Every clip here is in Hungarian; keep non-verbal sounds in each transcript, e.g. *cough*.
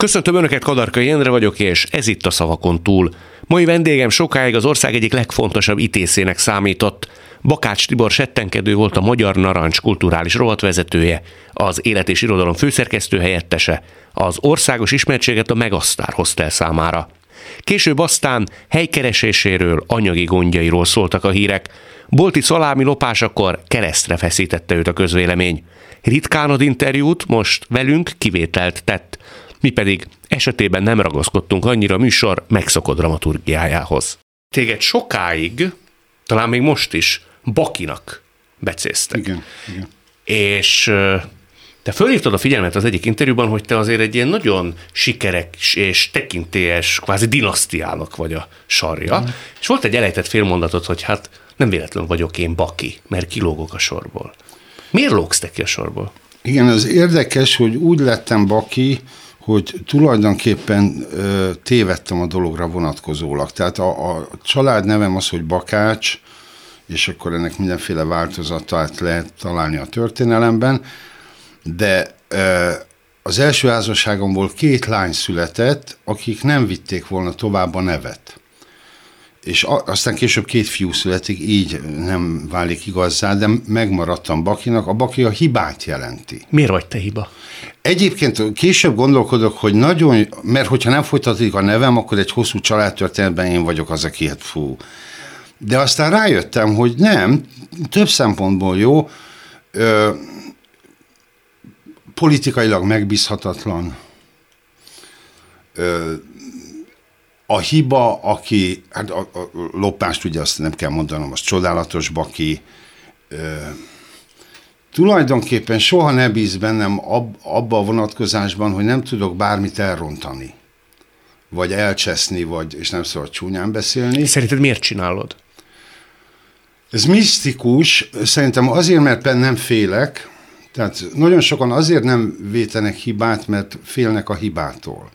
Köszöntöm Önöket, Kadarkai Endre vagyok, és ez itt a szavakon túl. Mai vendégem sokáig az ország egyik legfontosabb ítészének számított. Bakács Tibor settenkedő volt a Magyar Narancs kulturális rovatvezetője, az Élet és Irodalom főszerkesztő helyettese, az országos ismertséget a Megasztár hoztel számára. Később aztán helykereséséről, anyagi gondjairól szóltak a hírek. Bolti szalámi lopásakor keresztre feszítette őt a közvélemény. Ritkán ad interjút, most velünk kivételt tett. Mi pedig esetében nem ragaszkodtunk annyira a műsor megszokott dramaturgiájához. Téged sokáig, talán még most is, Bakinak becéztek. Igen, igen. És te fölhívtad a figyelmet az egyik interjúban, hogy te azért egy ilyen nagyon sikeres és tekintélyes, kvázi dinasztiának vagy a sarja, mm. és volt egy elejtett félmondatot, hogy hát nem véletlen vagyok én Baki, mert kilógok a sorból. Miért lógsz te ki a sorból? Igen, az érdekes, hogy úgy lettem Baki, hogy tulajdonképpen ö, tévedtem a dologra vonatkozólag. Tehát a, a család nevem az, hogy Bakács, és akkor ennek mindenféle változatát lehet találni a történelemben, de ö, az első házasságomból két lány született, akik nem vitték volna tovább a nevet és aztán később két fiú születik, így nem válik igazzá, de megmaradtam Bakinak. A Baki a hibát jelenti. Miért vagy te hiba? Egyébként később gondolkodok, hogy nagyon, mert hogyha nem folytatódik a nevem, akkor egy hosszú családtörténetben én vagyok az, aki hát fú. De aztán rájöttem, hogy nem, több szempontból jó, ö, politikailag megbízhatatlan, ö, a hiba, aki, hát a, a lopást ugye azt nem kell mondanom, az csodálatos baki, ö, tulajdonképpen soha ne bíz bennem ab, abba a vonatkozásban, hogy nem tudok bármit elrontani, vagy elcseszni, vagy, és nem szabad csúnyán beszélni. Szerinted miért csinálod? Ez misztikus, szerintem azért, mert nem félek, tehát nagyon sokan azért nem vétenek hibát, mert félnek a hibától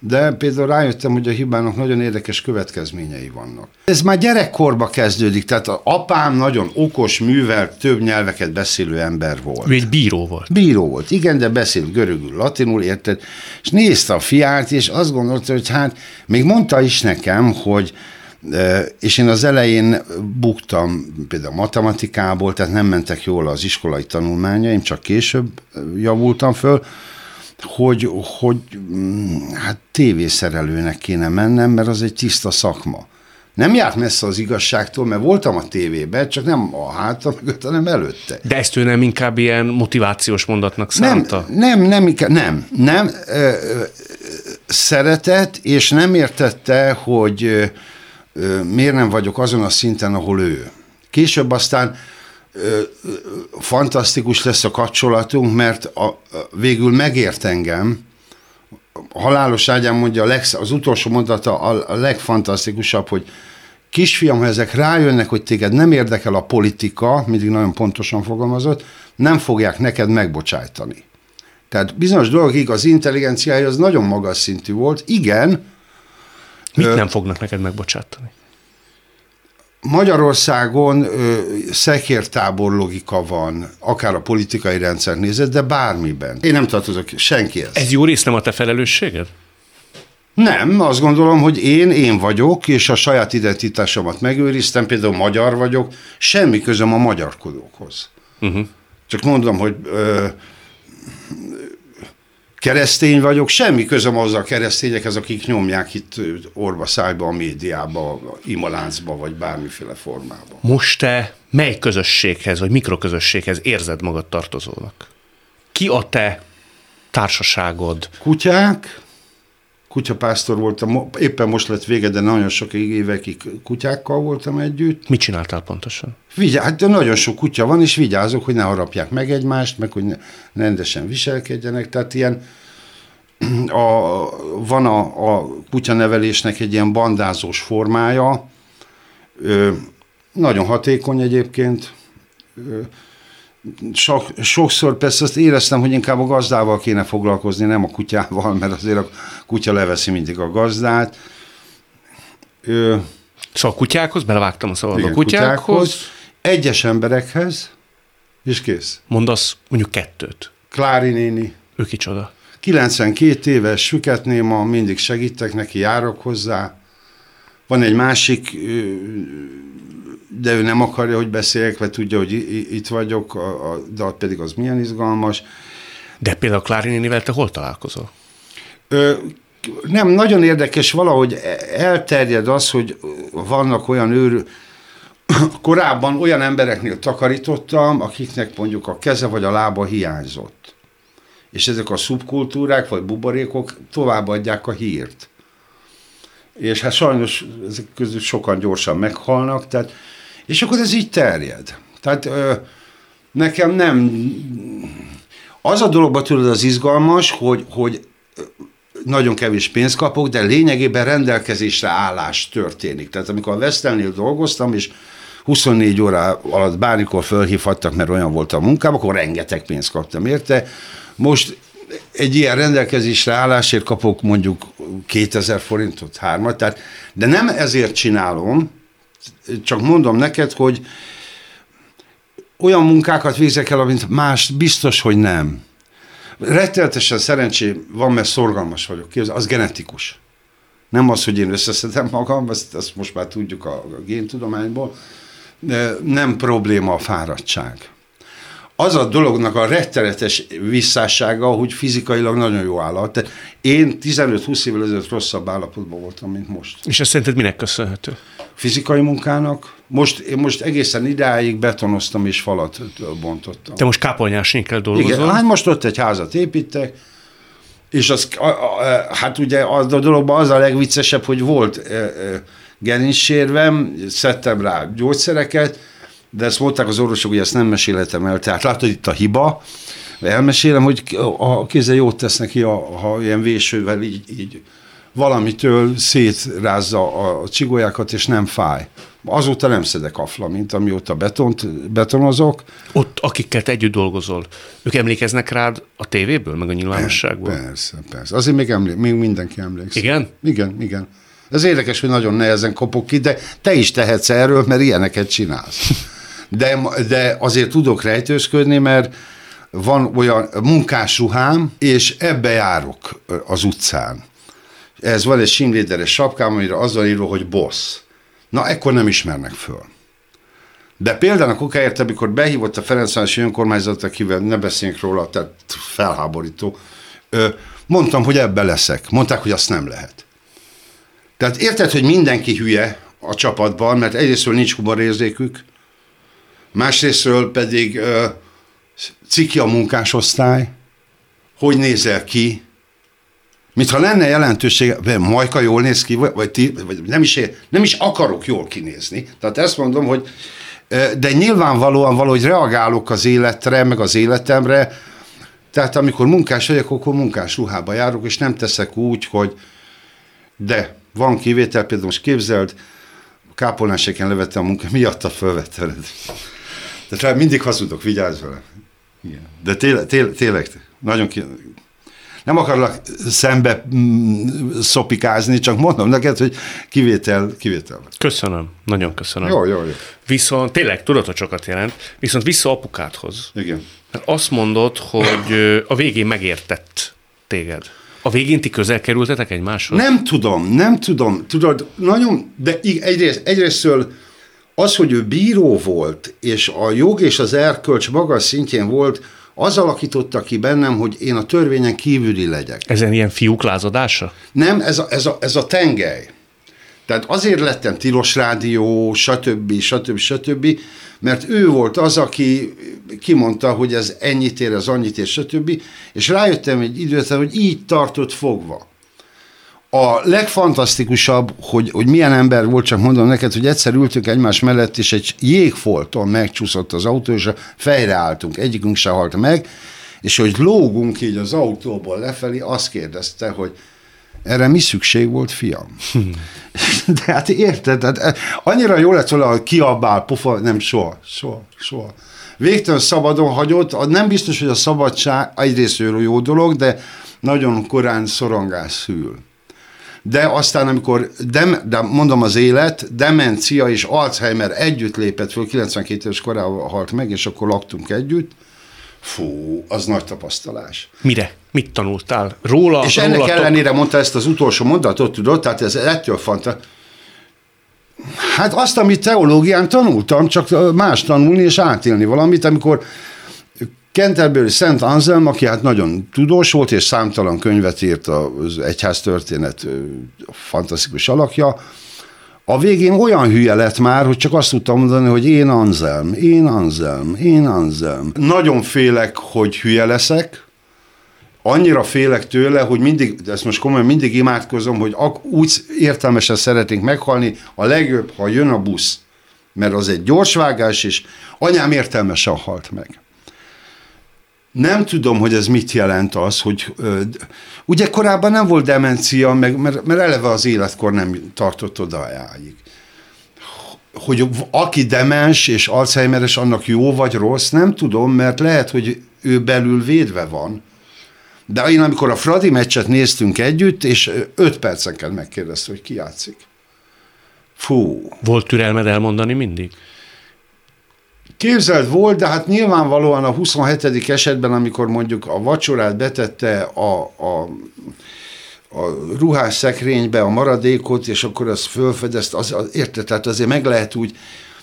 de például rájöttem, hogy a hibának nagyon érdekes következményei vannak. Ez már gyerekkorba kezdődik, tehát az apám nagyon okos, művelt, több nyelveket beszélő ember volt. Ő egy bíró volt. Bíró volt, igen, de beszélt görögül, latinul, érted? És nézte a fiát, és azt gondolta, hogy hát, még mondta is nekem, hogy és én az elején buktam például matematikából, tehát nem mentek jól az iskolai tanulmányaim, csak később javultam föl, hogy, hogy mm, hát tévészerelőnek kéne mennem, mert az egy tiszta szakma. Nem járt messze az igazságtól, mert voltam a tévében, csak nem a hátam mögött, hanem előtte. De ezt ő nem inkább ilyen motivációs mondatnak szánta? Nem, nem, nem, inkább, nem, nem. Ö, szeretett, és nem értette, hogy ö, miért nem vagyok azon a szinten, ahol ő. Később aztán fantasztikus lesz a kapcsolatunk, mert a, a, végül megért engem, a halálos ágyán mondja, a legsz, az utolsó mondata a, a legfantasztikusabb, hogy kisfiam, ha ezek rájönnek, hogy téged nem érdekel a politika, mindig nagyon pontosan fogalmazott, nem fogják neked megbocsájtani. Tehát bizonyos dolgokig az intelligenciája az nagyon magas szintű volt. Igen. Mit ö, nem fognak neked megbocsátani? Magyarországon ö, szekértábor logika van, akár a politikai rendszer nézett, de bármiben. Én nem tartozok senkihez. Ez jó rész nem a te felelősséged? Nem, azt gondolom, hogy én én vagyok, és a saját identitásomat megőriztem, például magyar vagyok, semmi közöm a magyarkodókhoz. Uh-huh. Csak mondom, hogy ö, keresztény vagyok, semmi közöm az a keresztényekhez, akik nyomják itt orva szájba a médiába, imaláncba, vagy bármiféle formában. Most te mely közösséghez, vagy mikroközösséghez érzed magad tartozónak? Ki a te társaságod? Kutyák, kutyapásztor voltam, éppen most lett vége, de nagyon sok évekig kutyákkal voltam együtt. Mit csináltál pontosan? Vigyá, hát nagyon sok kutya van, és vigyázok, hogy ne harapják meg egymást, meg hogy ne, rendesen viselkedjenek, tehát ilyen *clears throat* a, van a, a kutyanevelésnek egy ilyen bandázós formája, ö, nagyon hatékony egyébként, ö, sok, sokszor persze azt éreztem, hogy inkább a gazdával kéne foglalkozni, nem a kutyával, mert azért a kutya leveszi mindig a gazdát. Ö, szóval a kutyákhoz, belevágtam a szabad a kutyákhoz. kutyákhoz. Egyes emberekhez, és kész. Mondasz mondjuk kettőt. Klári néni. Ő kicsoda? 92 éves, süketném, a mindig segítek neki, járok hozzá. Van egy másik, de ő nem akarja, hogy beszéljek, vagy tudja, hogy itt vagyok, de pedig az milyen izgalmas. De például Klári nénivel te hol találkozol? nem, nagyon érdekes, valahogy elterjed az, hogy vannak olyan őr, *coughs* korábban olyan embereknél takarítottam, akiknek mondjuk a keze vagy a lába hiányzott. És ezek a szubkultúrák vagy buborékok továbbadják a hírt. És hát sajnos ezek közül sokan gyorsan meghalnak, tehát, és akkor ez így terjed. Tehát ö, nekem nem... Az a dologban tudod az izgalmas, hogy, hogy nagyon kevés pénzt kapok, de lényegében rendelkezésre állás történik. Tehát amikor a Vestelnél dolgoztam, és 24 óra alatt bármikor fölhívhattak, mert olyan volt a munkám, akkor rengeteg pénzt kaptam érte. Most egy ilyen rendelkezésre állásért kapok mondjuk 2000 forintot, hármat, tehát, de nem ezért csinálom, csak mondom neked, hogy olyan munkákat végzek el, amit más biztos, hogy nem. Retteltesen szerencsé van, mert szorgalmas vagyok. Képzel, az genetikus. Nem az, hogy én összeszedem magam, ezt, ezt most már tudjuk a, a géntudományból, de nem probléma a fáradtság. Az a dolognak a rettenetes visszássága, hogy fizikailag nagyon jó állat. Tehát én 15-20 évvel ezelőtt rosszabb állapotban voltam, mint most. És ezt szerinted minek köszönhető? Fizikai munkának. Most, én most egészen idáig betonoztam és falat bontottam. Te most kápolnyásnékkel dolgozol? Igen, hát most ott egy házat építek, és az, a, a, hát ugye az a dologban az a legviccesebb, hogy volt e, e, gerincsérvem, szedtem rá gyógyszereket, de ezt mondták az orvosok, hogy ezt nem mesélhetem el. Tehát látod itt a hiba, elmesélem, hogy a kézzel jót tesz neki, a, ha ilyen vésővel így, így valamitől szétrázza a csigolyákat, és nem fáj. Azóta nem szedek aflamint, amióta betont, betonozok. Ott, akikkel te együtt dolgozol, ők emlékeznek rád a tévéből, meg a nyilvánosságból? Persze, persze. Azért még, emlé- még mindenki emlékszik. Igen? Igen, igen. Ez érdekes, hogy nagyon nehezen kopok ki, de te is tehetsz erről, mert ilyeneket csinálsz. De, de azért tudok rejtőzködni, mert van olyan munkásruhám, és ebbe járok az utcán. Ez van egy simléderes sapkám, amire az van írva, hogy boss. Na, ekkor nem ismernek föl. De például a kokáért, amikor behívott a Ferencvárosi önkormányzat, akivel ne beszéljünk róla, tehát felháborító, mondtam, hogy ebbe leszek. Mondták, hogy azt nem lehet. Tehát érted, hogy mindenki hülye a csapatban, mert egyrésztről nincs humorérzékük, másrésztről pedig ö, ciki a munkásosztály, hogy nézel ki, mintha lenne jelentősége, Majka jól néz ki, vagy, vagy, ti, vagy nem, is, nem is akarok jól kinézni. Tehát ezt mondom, hogy de nyilvánvalóan valahogy reagálok az életre, meg az életemre, tehát amikor munkás vagyok, akkor munkás ruhába járok, és nem teszek úgy, hogy de van kivétel, például most képzeld, kápolnáseken levettem a munka, miatta fölvetted. Tehát mindig hazudok, vigyázz vele. Igen. De tényleg, tényleg, tényleg nagyon ki, nem akarlak szembe mm, szopikázni, csak mondom neked, hogy kivétel, kivétel. Köszönöm, nagyon köszönöm. Jó, jó, jó. Viszont tényleg sokat jelent, viszont vissza apukádhoz. Igen. Mert azt mondod, hogy a végén megértett téged. A végén ti közel kerültetek egymáshoz? Nem tudom, nem tudom. Tudod, nagyon, de egyrészt, egyrésztől az, hogy ő bíró volt, és a jog és az erkölcs magas szintjén volt, az alakította ki bennem, hogy én a törvényen kívüli legyek. Ezen ilyen fiúk lázadása? Nem, ez a, ez a, ez a tengely. Tehát azért lettem tilos rádió, stb., stb., stb., mert ő volt az, aki kimondta, hogy ez ennyit ér, ez annyit ér, stb., és rájöttem egy időt, hogy így tartott fogva. A legfantasztikusabb, hogy, hogy milyen ember volt, csak mondom neked, hogy egyszer ültünk egymás mellett, és egy jégfolton megcsúszott az autó, és fejre álltunk, egyikünk se halt meg, és hogy lógunk így az autóból lefelé, azt kérdezte, hogy erre mi szükség volt, fiam? *laughs* De hát érted, tehát annyira jó lett volna, hogy kiabál, pufa, nem soha, soha, soha. Végtelen szabadon hagyott, nem biztos, hogy a szabadság egyrészt jó dolog, de nagyon korán szorongás szül de aztán amikor, de, de mondom az élet, demencia és Alzheimer együtt lépett föl, 92 éves korában halt meg, és akkor laktunk együtt, Fú, az nagy tapasztalás. Mire? Mit tanultál? Róla? És róla ennek ellenére mondta ezt az utolsó mondatot, tudod, tehát ez ettől fanta. Hát azt, amit teológián tanultam, csak más tanulni és átélni valamit, amikor Canterbury Szent Anselm, aki hát nagyon tudós volt, és számtalan könyvet írt az egyház történet fantasztikus alakja, a végén olyan hülye lett már, hogy csak azt tudtam mondani, hogy én Anselm, én Anselm, én Anselm. Nagyon félek, hogy hülye leszek, annyira félek tőle, hogy mindig, ezt most komolyan mindig imádkozom, hogy úgy értelmesen szeretnénk meghalni, a legjobb, ha jön a busz, mert az egy gyorsvágás, és anyám értelmesen halt meg. Nem tudom, hogy ez mit jelent az, hogy ugye korábban nem volt demencia, meg, mert, mert eleve az életkor nem tartott odáig. Hogy aki demens és Alzheimeres, annak jó vagy rossz, nem tudom, mert lehet, hogy ő belül védve van. De én amikor a Fradi meccset néztünk együtt, és öt percenként megkérdezte, hogy ki játszik. Fú. Volt türelmed elmondani mindig? Képzeld volt, de hát nyilvánvalóan a 27. esetben, amikor mondjuk a vacsorát betette a, a, a ruhás szekrénybe a maradékot, és akkor az fölfedezt, az, az, érted, tehát azért meg lehet úgy,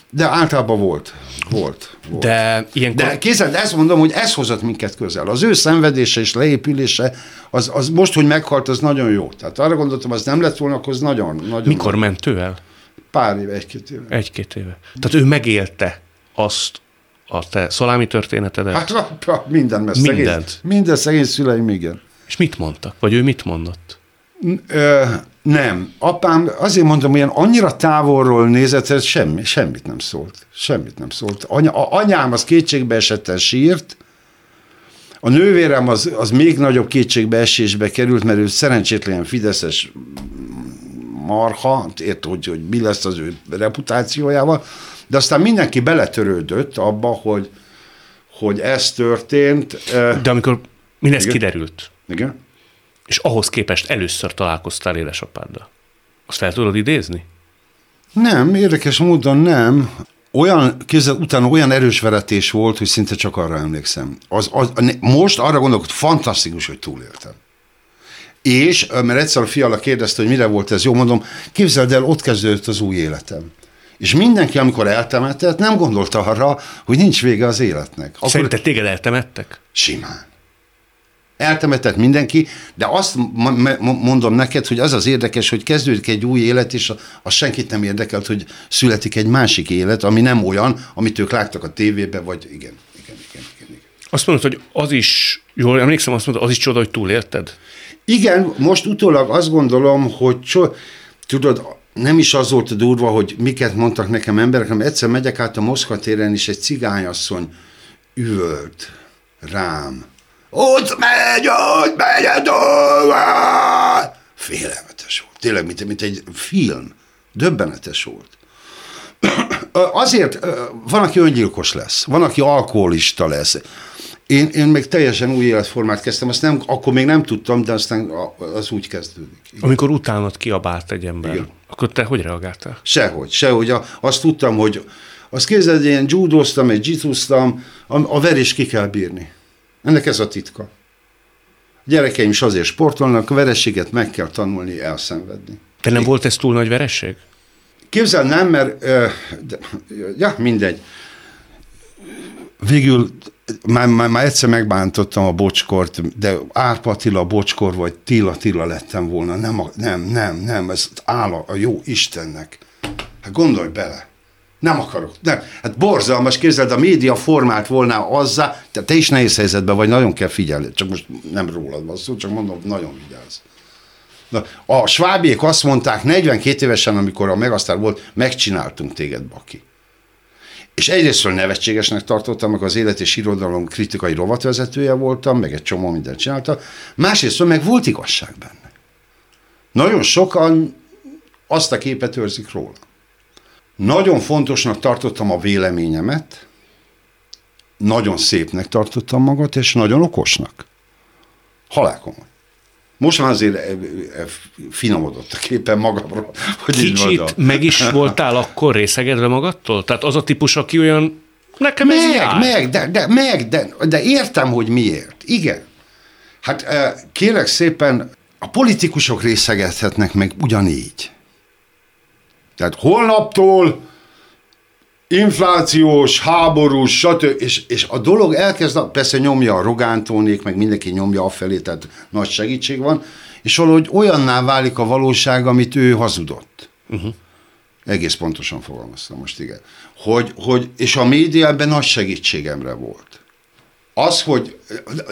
de általában volt. Volt. volt. De, ilyenkor... de kézzel, de ezt mondom, hogy ez hozott minket közel. Az ő szenvedése és leépülése, az, az most, hogy meghalt, az nagyon jó. Tehát arra gondoltam, az nem lett volna, akkor az nagyon, nagyon Mikor ment ő el? Pár éve, egy-két éve. Egy-két éve. Tehát ő megélte azt a te szalámi történetedet? Hát minden, mert Mindent. Szegény, minden szegény szüleim, igen. És mit mondtak? Vagy ő mit mondott? Ö, nem. Apám, azért mondom, hogy annyira távolról nézett, hogy semmi, semmit nem szólt. Semmit nem szólt. Anya, a anyám az kétségbe esetten sírt, a nővérem az, az még nagyobb kétségbeesésbe került, mert ő szerencsétlen fideszes marha, ért, hogy, hogy mi lesz az ő reputációjával, de aztán mindenki beletörődött abba, hogy, hogy ez történt. De amikor mindez Igen? kiderült, Igen? és ahhoz képest először találkoztál édesapáddal, azt fel tudod idézni? Nem, érdekes módon nem. Olyan, kézzel utána olyan erős veretés volt, hogy szinte csak arra emlékszem. Az, az, most arra gondolok, hogy fantasztikus, hogy túléltem. És, mert egyszer a fiala kérdezte, hogy mire volt ez jó, mondom, képzeld el, ott kezdődött az új életem. És mindenki, amikor eltemetett, nem gondolta arra, hogy nincs vége az életnek. Akkor... Szerinted téged eltemettek? Simán. Eltemetett mindenki, de azt mondom neked, hogy az az érdekes, hogy kezdődik egy új élet, és az senkit nem érdekelt, hogy születik egy másik élet, ami nem olyan, amit ők láttak a tévében, vagy igen, igen, igen, igen. igen. Azt mondod, hogy az is, jól emlékszem, azt mondod, az is csoda, hogy túlélted? Igen, most utólag azt gondolom, hogy cso- tudod, nem is az volt a durva, hogy miket mondtak nekem emberek, hanem egyszer megyek át a Moszkva téren, és egy cigányasszony üvölt rám. Ott megy, ott megy, Félelmetes volt. Tényleg, mint, mint egy film. Döbbenetes volt. Azért van, aki öngyilkos lesz, van, aki alkoholista lesz. Én, én még teljesen új életformát kezdtem, azt nem, akkor még nem tudtam, de aztán az úgy kezdődik. Igen. Amikor utánat kiabált egy ember, Igen. akkor te hogy reagáltál? Sehogy, sehogy. Azt tudtam, hogy azt képzeld, én judóztam, egy jituztam, a, a verés ki kell bírni. Ennek ez a titka. A gyerekeim is azért sportolnak, a verességet meg kell tanulni, elszenvedni. De nem Én... volt ez túl nagy veresség? Képzel, nem, mert, de, ja, mindegy. Végül már, már, már egyszer megbántottam a bocskort, de Árpa Attila bocskor, vagy Tila Tila lettem volna. Nem, nem, nem, nem, ez áll a, a jó Istennek. Hát gondolj bele. Nem akarok. Nem. Hát borzalmas, képzeld, a média formált volna azzá, te, te is nehéz helyzetben vagy, nagyon kell figyelni. Csak most nem rólad van szó, csak mondom, nagyon vigyázz. Na, a svábiek azt mondták 42 évesen, amikor a Megasztár volt, megcsináltunk téged, Baki. És egyrésztről nevetségesnek tartottam, meg az élet és irodalom kritikai rovatvezetője voltam, meg egy csomó mindent csinálta. Másrésztről meg volt igazság benne. Nagyon sokan azt a képet őrzik róla. Nagyon fontosnak tartottam a véleményemet, nagyon szépnek tartottam magat, és nagyon okosnak. Halálkomon. Most már azért eh, eh, finomodott a képen magamról. Hogy Kicsit meg is voltál akkor részegedve magadtól? Tehát az a típus, aki olyan Nekem ez meg, jár. meg, de, de, meg, de, de értem, hogy miért. Igen. Hát eh, kérek szépen, a politikusok részegethetnek meg ugyanígy. Tehát holnaptól inflációs, háborús, stb. És, és a dolog elkezd, persze nyomja a Rogántónék, meg mindenki nyomja afelé, tehát nagy segítség van, és valahogy olyanná válik a valóság, amit ő hazudott. Uh-huh. Egész pontosan fogalmaztam most, igen. Hogy, hogy, és a média ebben nagy segítségemre volt. Az, hogy,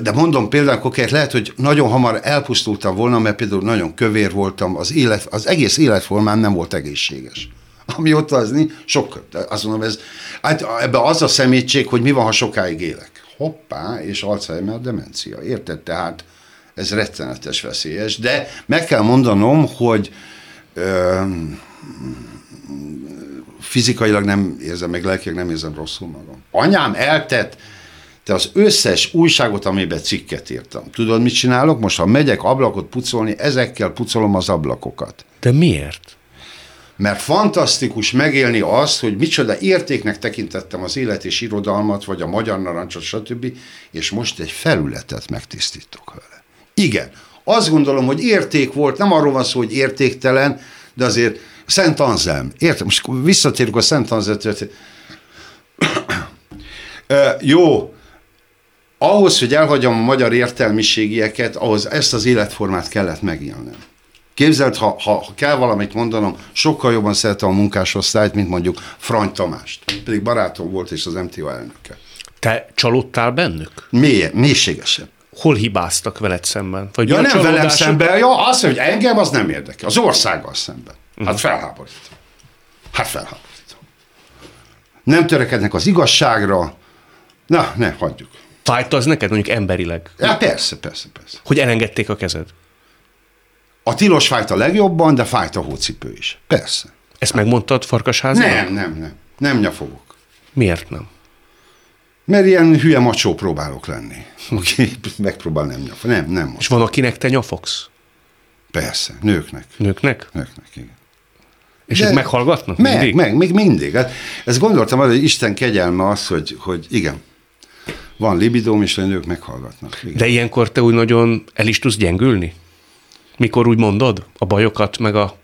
de mondom például koket, lehet, hogy nagyon hamar elpusztultam volna, mert például nagyon kövér voltam, az, élet, az egész életformám nem volt egészséges. Ami ott az, sok, azt mondom, ez, hát ebbe az a szemétség, hogy mi van, ha sokáig élek. Hoppá, és Alzheimer demencia. Érted? Tehát ez rettenetes veszélyes, de meg kell mondanom, hogy ö, fizikailag nem érzem, meg lelkileg nem érzem rosszul magam. Anyám eltett te az összes újságot, amiben cikket írtam. Tudod, mit csinálok? Most, ha megyek ablakot pucolni, ezekkel pucolom az ablakokat. De miért? Mert fantasztikus megélni azt, hogy micsoda értéknek tekintettem az élet és irodalmat, vagy a magyar narancsot, stb., és most egy felületet megtisztítok vele. Igen, azt gondolom, hogy érték volt, nem arról van szó, hogy értéktelen, de azért Szent Anzelm, értem, most visszatérünk a Szent Anzelm. *coughs* Jó, ahhoz, hogy elhagyjam a magyar értelmiségieket, ahhoz ezt az életformát kellett megélnem. Képzeld, ha, ha kell valamit mondanom, sokkal jobban szeretem a munkásosztályt, mint mondjuk Frany Tamást. Pedig barátom volt és az MTO elnöke. Te csalódtál bennük? Mély, mélységesen. Hol hibáztak veled szemben? Vagy ja, nem velem szemben, ja, az, hogy engem, az nem érdekel. Az országgal szemben. Hát uh-huh. felháborító. Hát felháborító. Nem törekednek az igazságra. Na, ne, hagyjuk. Fájt az neked mondjuk emberileg? Ja, persze, persze, persze. Hogy elengedték a kezed? A tilos fájt a legjobban, de fájt a hócipő is. Persze. Ezt megmondtad Farkasházban? Nem, nem, nem. Nem nyafogok. Miért nem? Mert ilyen hülye macsó próbálok lenni. Aki *laughs* megpróbál nem nyafogni. Nem, nem. Most. És van, akinek te nyafogsz? Persze, nőknek. Nőknek? Nőknek, igen. És ők meghallgatnak? Meg, mindig? meg, még mindig. Hát ezt gondoltam, hogy Isten kegyelme az, hogy, hogy igen, van libidóm, és a nők meghallgatnak. Igen. De ilyenkor te úgy nagyon el is tudsz gyengülni? Mikor úgy mondod a bajokat, meg a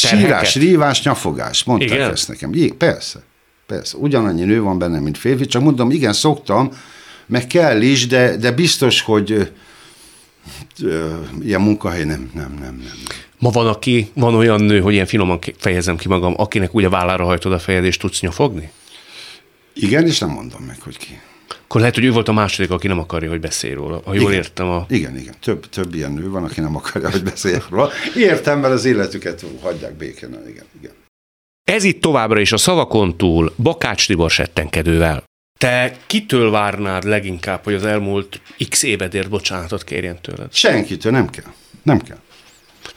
terheket? Sírás, rívás, nyafogás, mondták igen? ezt nekem. Igen, persze, persze. Ugyanannyi nő van benne, mint férfi, csak mondom, igen, szoktam, meg kell is, de, de biztos, hogy ö, ilyen munkahely nem, nem, nem, nem. Ma van, aki, van olyan nő, hogy ilyen finoman fejezem ki magam, akinek ugye vállára hajtod a fejed, és tudsz nyafogni? Igen, és nem mondom meg, hogy ki. Akkor lehet, hogy ő volt a második, aki nem akarja, hogy beszélj róla. Ha jól igen, értem a... Igen, igen. Több, több ilyen nő van, aki nem akarja, hogy beszéljek róla. Értem, mert az életüket hagyják békén. Igen, igen. Ez itt továbbra is a szavakon túl Bakács Tibor settenkedővel. Te kitől várnád leginkább, hogy az elmúlt x évedért bocsánatot kérjen tőled? Senkitől nem kell. Nem kell.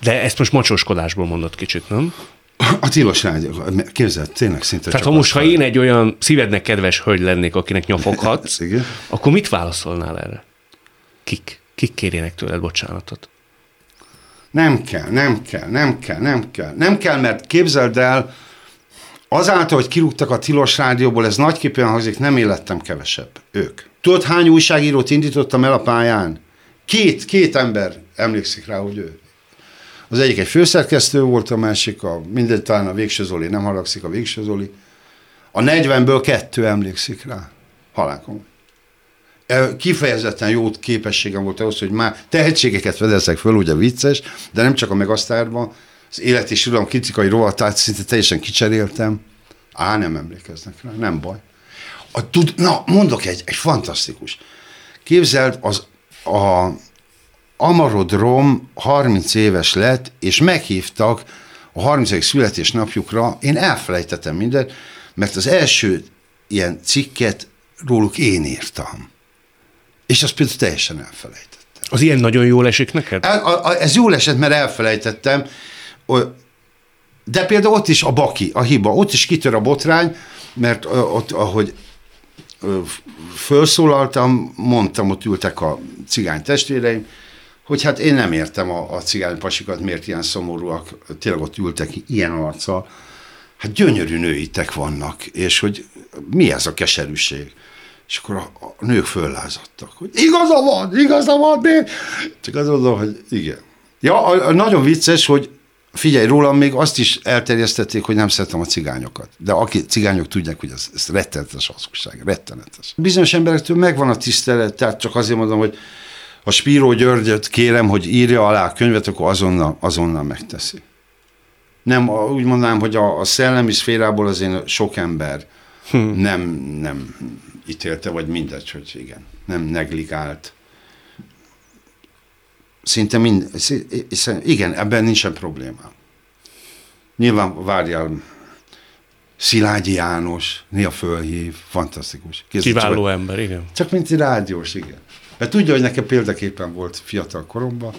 De ezt most macsoskodásból mondott kicsit, nem? A tilos rádió, képzeld, tényleg szinte Tehát ha most, ha én egy olyan szívednek kedves hölgy lennék, akinek nyafoghatsz, *laughs* akkor mit válaszolnál erre? Kik? Kik kérjenek tőled bocsánatot? Nem kell, nem kell, nem kell, nem kell. Nem kell, mert képzeld el, azáltal, hogy kirúgtak a tilos rádióból, ez nagyképpen hangzik, nem élettem kevesebb. Ők. Tudod, hány újságírót indítottam el a pályán? Két, két ember emlékszik rá, hogy ő. Az egyik egy főszerkesztő volt, a másik a, mindegy, talán a Végső Zoli, nem haragszik a Végső Zoli. A 40-ből kettő emlékszik rá. Halálkom. Kifejezetten jó képességem volt ahhoz, hogy már tehetségeket fedezek föl, ugye vicces, de nem csak a Megasztárban, az élet és uram kritikai rovatát szinte teljesen kicseréltem. Á, nem emlékeznek rá, nem baj. A, tud, na, mondok egy, egy fantasztikus. Képzeld, az, a, Amarodrom 30 éves lett, és meghívtak a 30. születésnapjukra, én elfelejtettem mindent, mert az első ilyen cikket róluk én írtam. És azt például teljesen elfelejtettem. Az ilyen nagyon jól esik neked? El, a, a, ez jól esett, mert elfelejtettem. De például ott is a baki, a hiba, ott is kitör a botrány, mert ott, ahogy felszólaltam, mondtam, ott ültek a cigány testvéreim, hogy hát én nem értem a, a cigány pasikat, miért ilyen szomorúak, tényleg ott ültek ilyen arccal. hát gyönyörű nőitek vannak, és hogy mi ez a keserűség? És akkor a, a nők föllázadtak, hogy igaza van, igaza van, de csak azt mondom, hogy igen. Ja, a, a nagyon vicces, hogy figyelj, rólam még azt is elterjesztették, hogy nem szeretem a cigányokat. De aki cigányok tudják, hogy ez, ez rettenetes hazugság, rettenetes. Bizonyos emberektől megvan a tisztelet, tehát csak azért mondom, hogy a Spíró Györgyöt kérem, hogy írja alá a könyvet, akkor azonnal, azonnal megteszi. Nem, úgy mondanám, hogy a, a szellemi szférából azért sok ember hm. nem, nem ítélte, vagy mindegy, hogy igen, nem negligált. Szinte mind, igen, ebben nincsen probléma. Nyilván várjál, Szilágyi János, néha fölhív, fantasztikus. Kézzel Kiváló csak, ember, igen. Csak mint egy rádiós, igen. Mert tudja, hogy nekem példaképpen volt fiatal koromban,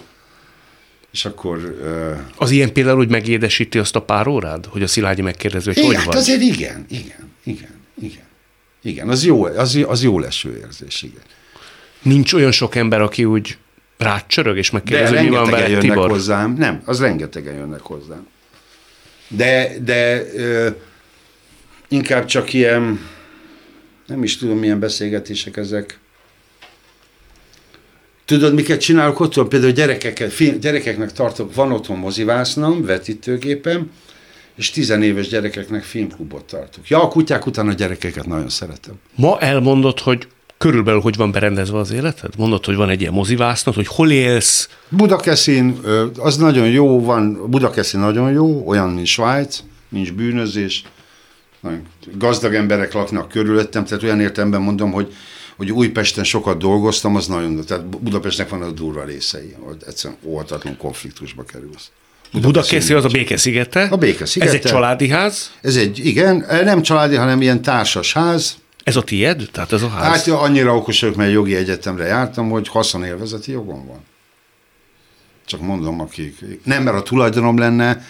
és akkor... Uh, az ilyen például úgy megédesíti azt a pár órád, hogy a Szilágyi megkérdező, hogy igen, hogy hát vagy? azért igen, igen, igen, igen. Igen, az jó, az, az jó leső érzés, igen. Nincs olyan sok ember, aki úgy rácsörög, és megkérdezi, hogy mi van vele, jönnek Tibor? hozzám. Nem, az rengetegen jönnek hozzám. De, de ö, inkább csak ilyen, nem is tudom, milyen beszélgetések ezek. Tudod, miket csinálok otthon? Például gyerekeket, gyerekeknek tartok, van otthon mozivásznom, vetítőgépem, és tizenéves gyerekeknek filmklubot tartok. Ja, a kutyák után a gyerekeket nagyon szeretem. Ma elmondod, hogy körülbelül hogy van berendezve az életed? Mondod, hogy van egy ilyen mozivásznod, hogy hol élsz? Budakeszin, az nagyon jó, van, Budakeszin nagyon jó, olyan, mint Svájc, nincs bűnözés, gazdag emberek laknak körülöttem, tehát olyan értelemben mondom, hogy hogy Újpesten sokat dolgoztam, az nagyon, tehát Budapestnek van a durva részei, hogy egyszerűen óvatatlan konfliktusba kerülsz. Budakeszi az a Békeszigete. A Békeszigete. Ez egy családi ház? Ez egy, igen, nem családi, hanem ilyen társas ház. Ez a tied? Tehát ez a ház? Hát annyira okos vagyok, mert jogi egyetemre jártam, hogy haszonélvezeti jogom van. Csak mondom, akik... Nem, mert a tulajdonom lenne,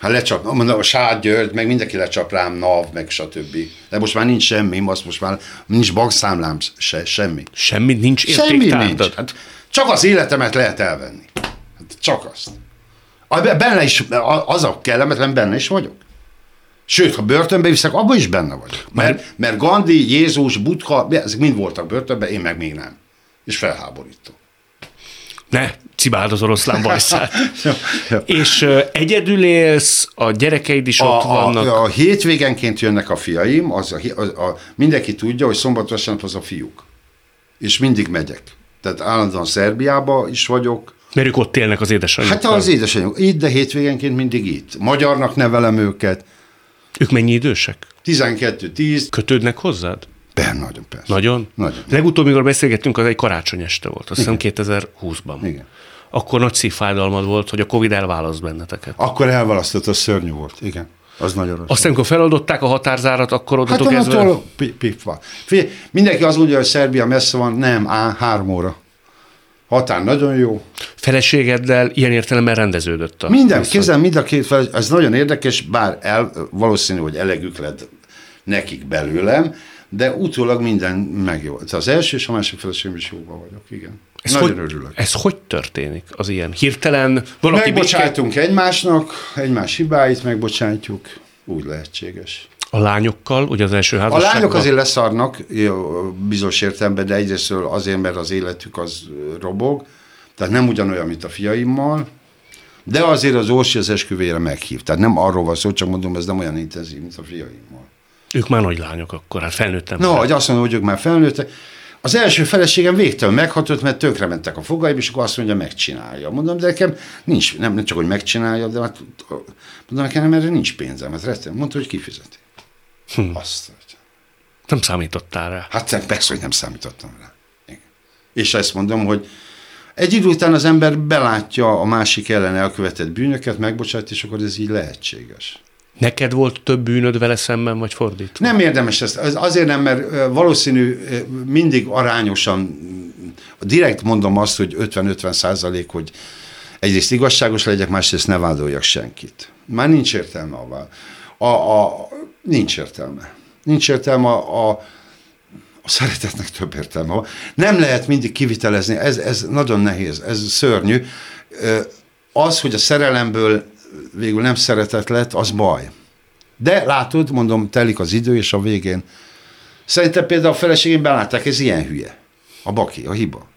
ha lecsap, mondom, a Sád György, meg mindenki lecsap rám, NAV, meg stb. De most már nincs semmi, most, most már nincs bankszámlám, se, semmi. Semmi nincs Semmi nincs. Hát csak az életemet lehet elvenni. Hát csak azt. Benne is, az a kellemetlen, benne is vagyok. Sőt, ha börtönbe viszek, abban is benne vagyok. Mert, mert Gandhi, Jézus, Buddha, ezek mind voltak börtönben, én meg még nem. És felháborító. Ne, cibáld az oroszlán bajszát. *laughs* ja, ja. És uh, egyedül élsz, a gyerekeid is a, ott vannak. A, a hétvégenként jönnek a fiaim, az a, a, a, mindenki tudja, hogy szombat vasárnap az a fiúk. És mindig megyek. Tehát állandóan Szerbiába is vagyok, mert ők ott élnek az édesanyjuk. Hát az édesanyjuk. Itt, de hétvégenként mindig itt. Magyarnak nevelem őket. Ők mennyi idősek? 12-10. Kötődnek hozzád? Ben, nagyon persze. Nagyon? Nagyon. Legutóbb, mikor beszélgettünk, az egy karácsony este volt, azt hiszem 2020-ban. Igen. Akkor nagy szívfájdalmad volt, hogy a Covid elválaszt benneteket. Akkor elválasztott, az szörnyű volt, igen. Az nagyon rossz. Aztán, amikor feloldották a határzárat, akkor odatok hát ezzel... Figyelj, mindenki azt mondja, hogy Szerbia messze van, nem, á, három óra. Határ nagyon jó. Feleségeddel ilyen értelemben rendeződött a Minden, kézzel mind a két fel, ez nagyon érdekes, bár el, valószínű, hogy elegük lett nekik belőlem, de utólag minden megjolt. Az első és a másik feleségem is jóban vagyok, igen. Ez Nagyon hogy, örülök. Ez hogy történik? Az ilyen hirtelen? Valaki Megbocsájtunk béke... egymásnak, egymás hibáit megbocsátjuk, úgy lehetséges. A lányokkal, ugye az első házasságban? A lányok azért leszarnak bizonyos értelemben, de egyrészt azért, mert az életük az robog, tehát nem ugyanolyan, mint a fiaimmal, de azért az Orsi az esküvére meghív. Tehát nem arról van szó, csak mondom, ez nem olyan intenzív, mint a fiaimmal. Ők már nagy lányok akkor, hát felnőttem. No, hogy azt mondom, hogy ők már felnőttek. Az első feleségem végtelen meghatott, mert tönkre mentek a fogaim, és akkor azt mondja, megcsinálja. Mondom, de nekem nincs, nem, nem csak, hogy megcsinálja, de hát, mondom, nekem erre nincs pénzem. Hát rettem. Mondta, hogy kifizeti. Hm. Azt. Nem számítottál rá. Hát persze, hogy nem számítottam rá. Igen. És ezt mondom, hogy egy idő után az ember belátja a másik ellen elkövetett bűnöket, megbocsát, és akkor ez így lehetséges. Neked volt több bűnöd vele szemben, vagy fordítva? Nem érdemes ezt. Azért nem, mert valószínű mindig arányosan, direkt mondom azt, hogy 50-50 százalék, hogy egyrészt igazságos legyek, másrészt ne vádoljak senkit. Már nincs értelme a, a, a nincs értelme. Nincs értelme a, a, a szeretetnek több értelme. Nem lehet mindig kivitelezni, ez, ez nagyon nehéz, ez szörnyű. Az, hogy a szerelemből végül nem szeretet lett, az baj. De látod, mondom, telik az idő, és a végén. Szerintem például a feleségén belátták, ez ilyen hülye. A baki, a hiba.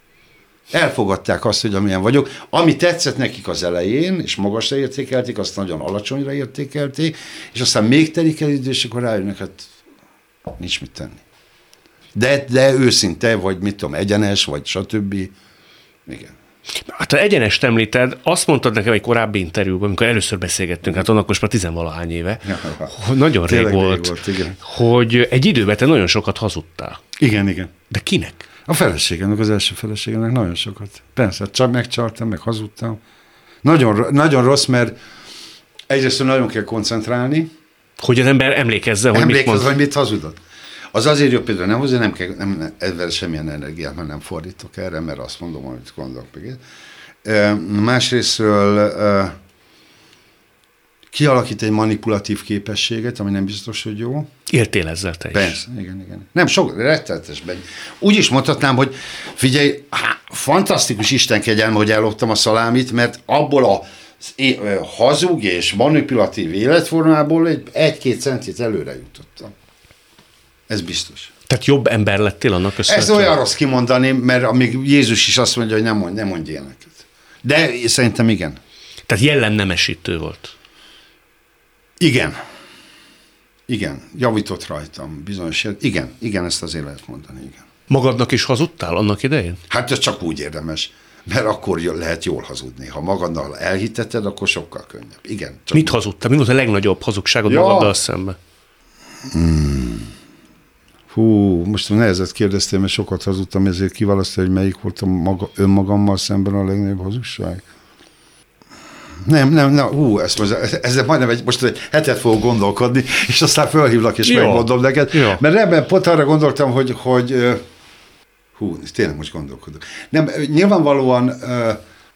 Elfogadták azt, hogy amilyen vagyok. Ami tetszett nekik az elején, és magasra értékelték, azt nagyon alacsonyra értékelték, és aztán még telik el idő, és akkor rájönnek, hát nincs mit tenni. De, de őszinte, vagy mit tudom, egyenes, vagy stb. Igen. Hát ha egyenest említed, azt mondtad nekem egy korábbi interjúban, amikor először beszélgettünk, hát annak most már tizenvalahány éve, hogy nagyon rég volt, volt igen. hogy egy időben te nagyon sokat hazudtál. Igen, igen. De kinek? A feleségemnek, az első feleségemnek nagyon sokat. Persze, csak megcsaltam, meg hazudtam. Nagyon, nagyon rossz, mert egyrészt nagyon kell koncentrálni. Hogy az ember emlékezze, hogy Emlékezze, mit mond. hogy mit hazudott. Az azért jobb például nem hozzá, nem kell, nem, ezzel semmilyen energiát mert nem fordítok erre, mert azt mondom, amit gondolok meg. Másrésztről kialakít egy manipulatív képességet, ami nem biztos, hogy jó. Éltél ezzel te is. Persze, igen, igen. Nem, sok, rettenetesben. Úgy is mondhatnám, hogy figyelj, há, fantasztikus Isten kegyelme, hogy elloptam a szalámit, mert abból a hazug és manipulatív életformából egy, egy-két centit előre jutottam. Ez biztos. Tehát jobb ember lettél annak köszönhetően? Ez olyan rossz kimondani, mert amíg Jézus is azt mondja, hogy nem mondj, nem mondj ilyeneket. De szerintem igen. Tehát jellemnemesítő volt. Igen. Igen, javított rajtam bizonyos, igen, igen, ezt azért lehet mondani, igen. Magadnak is hazudtál annak idején? Hát ez csak úgy érdemes, mert akkor lehet jól hazudni. Ha magaddal elhiteted, akkor sokkal könnyebb. Igen. Csak Mit hazudtál? Mi volt a legnagyobb hazugságod ja. magaddal szemben? Hmm. Hú, most nehezet kérdeztél, mert sokat hazudtam, ezért kiválasztani, hogy melyik volt a maga, önmagammal szemben a legnagyobb hazugság. Nem, nem, nem, hú, ezt most, ezzel majdnem egy, most egy hetet fogok gondolkodni, és aztán felhívlak, és Jó. megmondom neked. Jó. Mert ebben pont arra gondoltam, hogy, hogy hú, tényleg most gondolkodok. Nem, nyilvánvalóan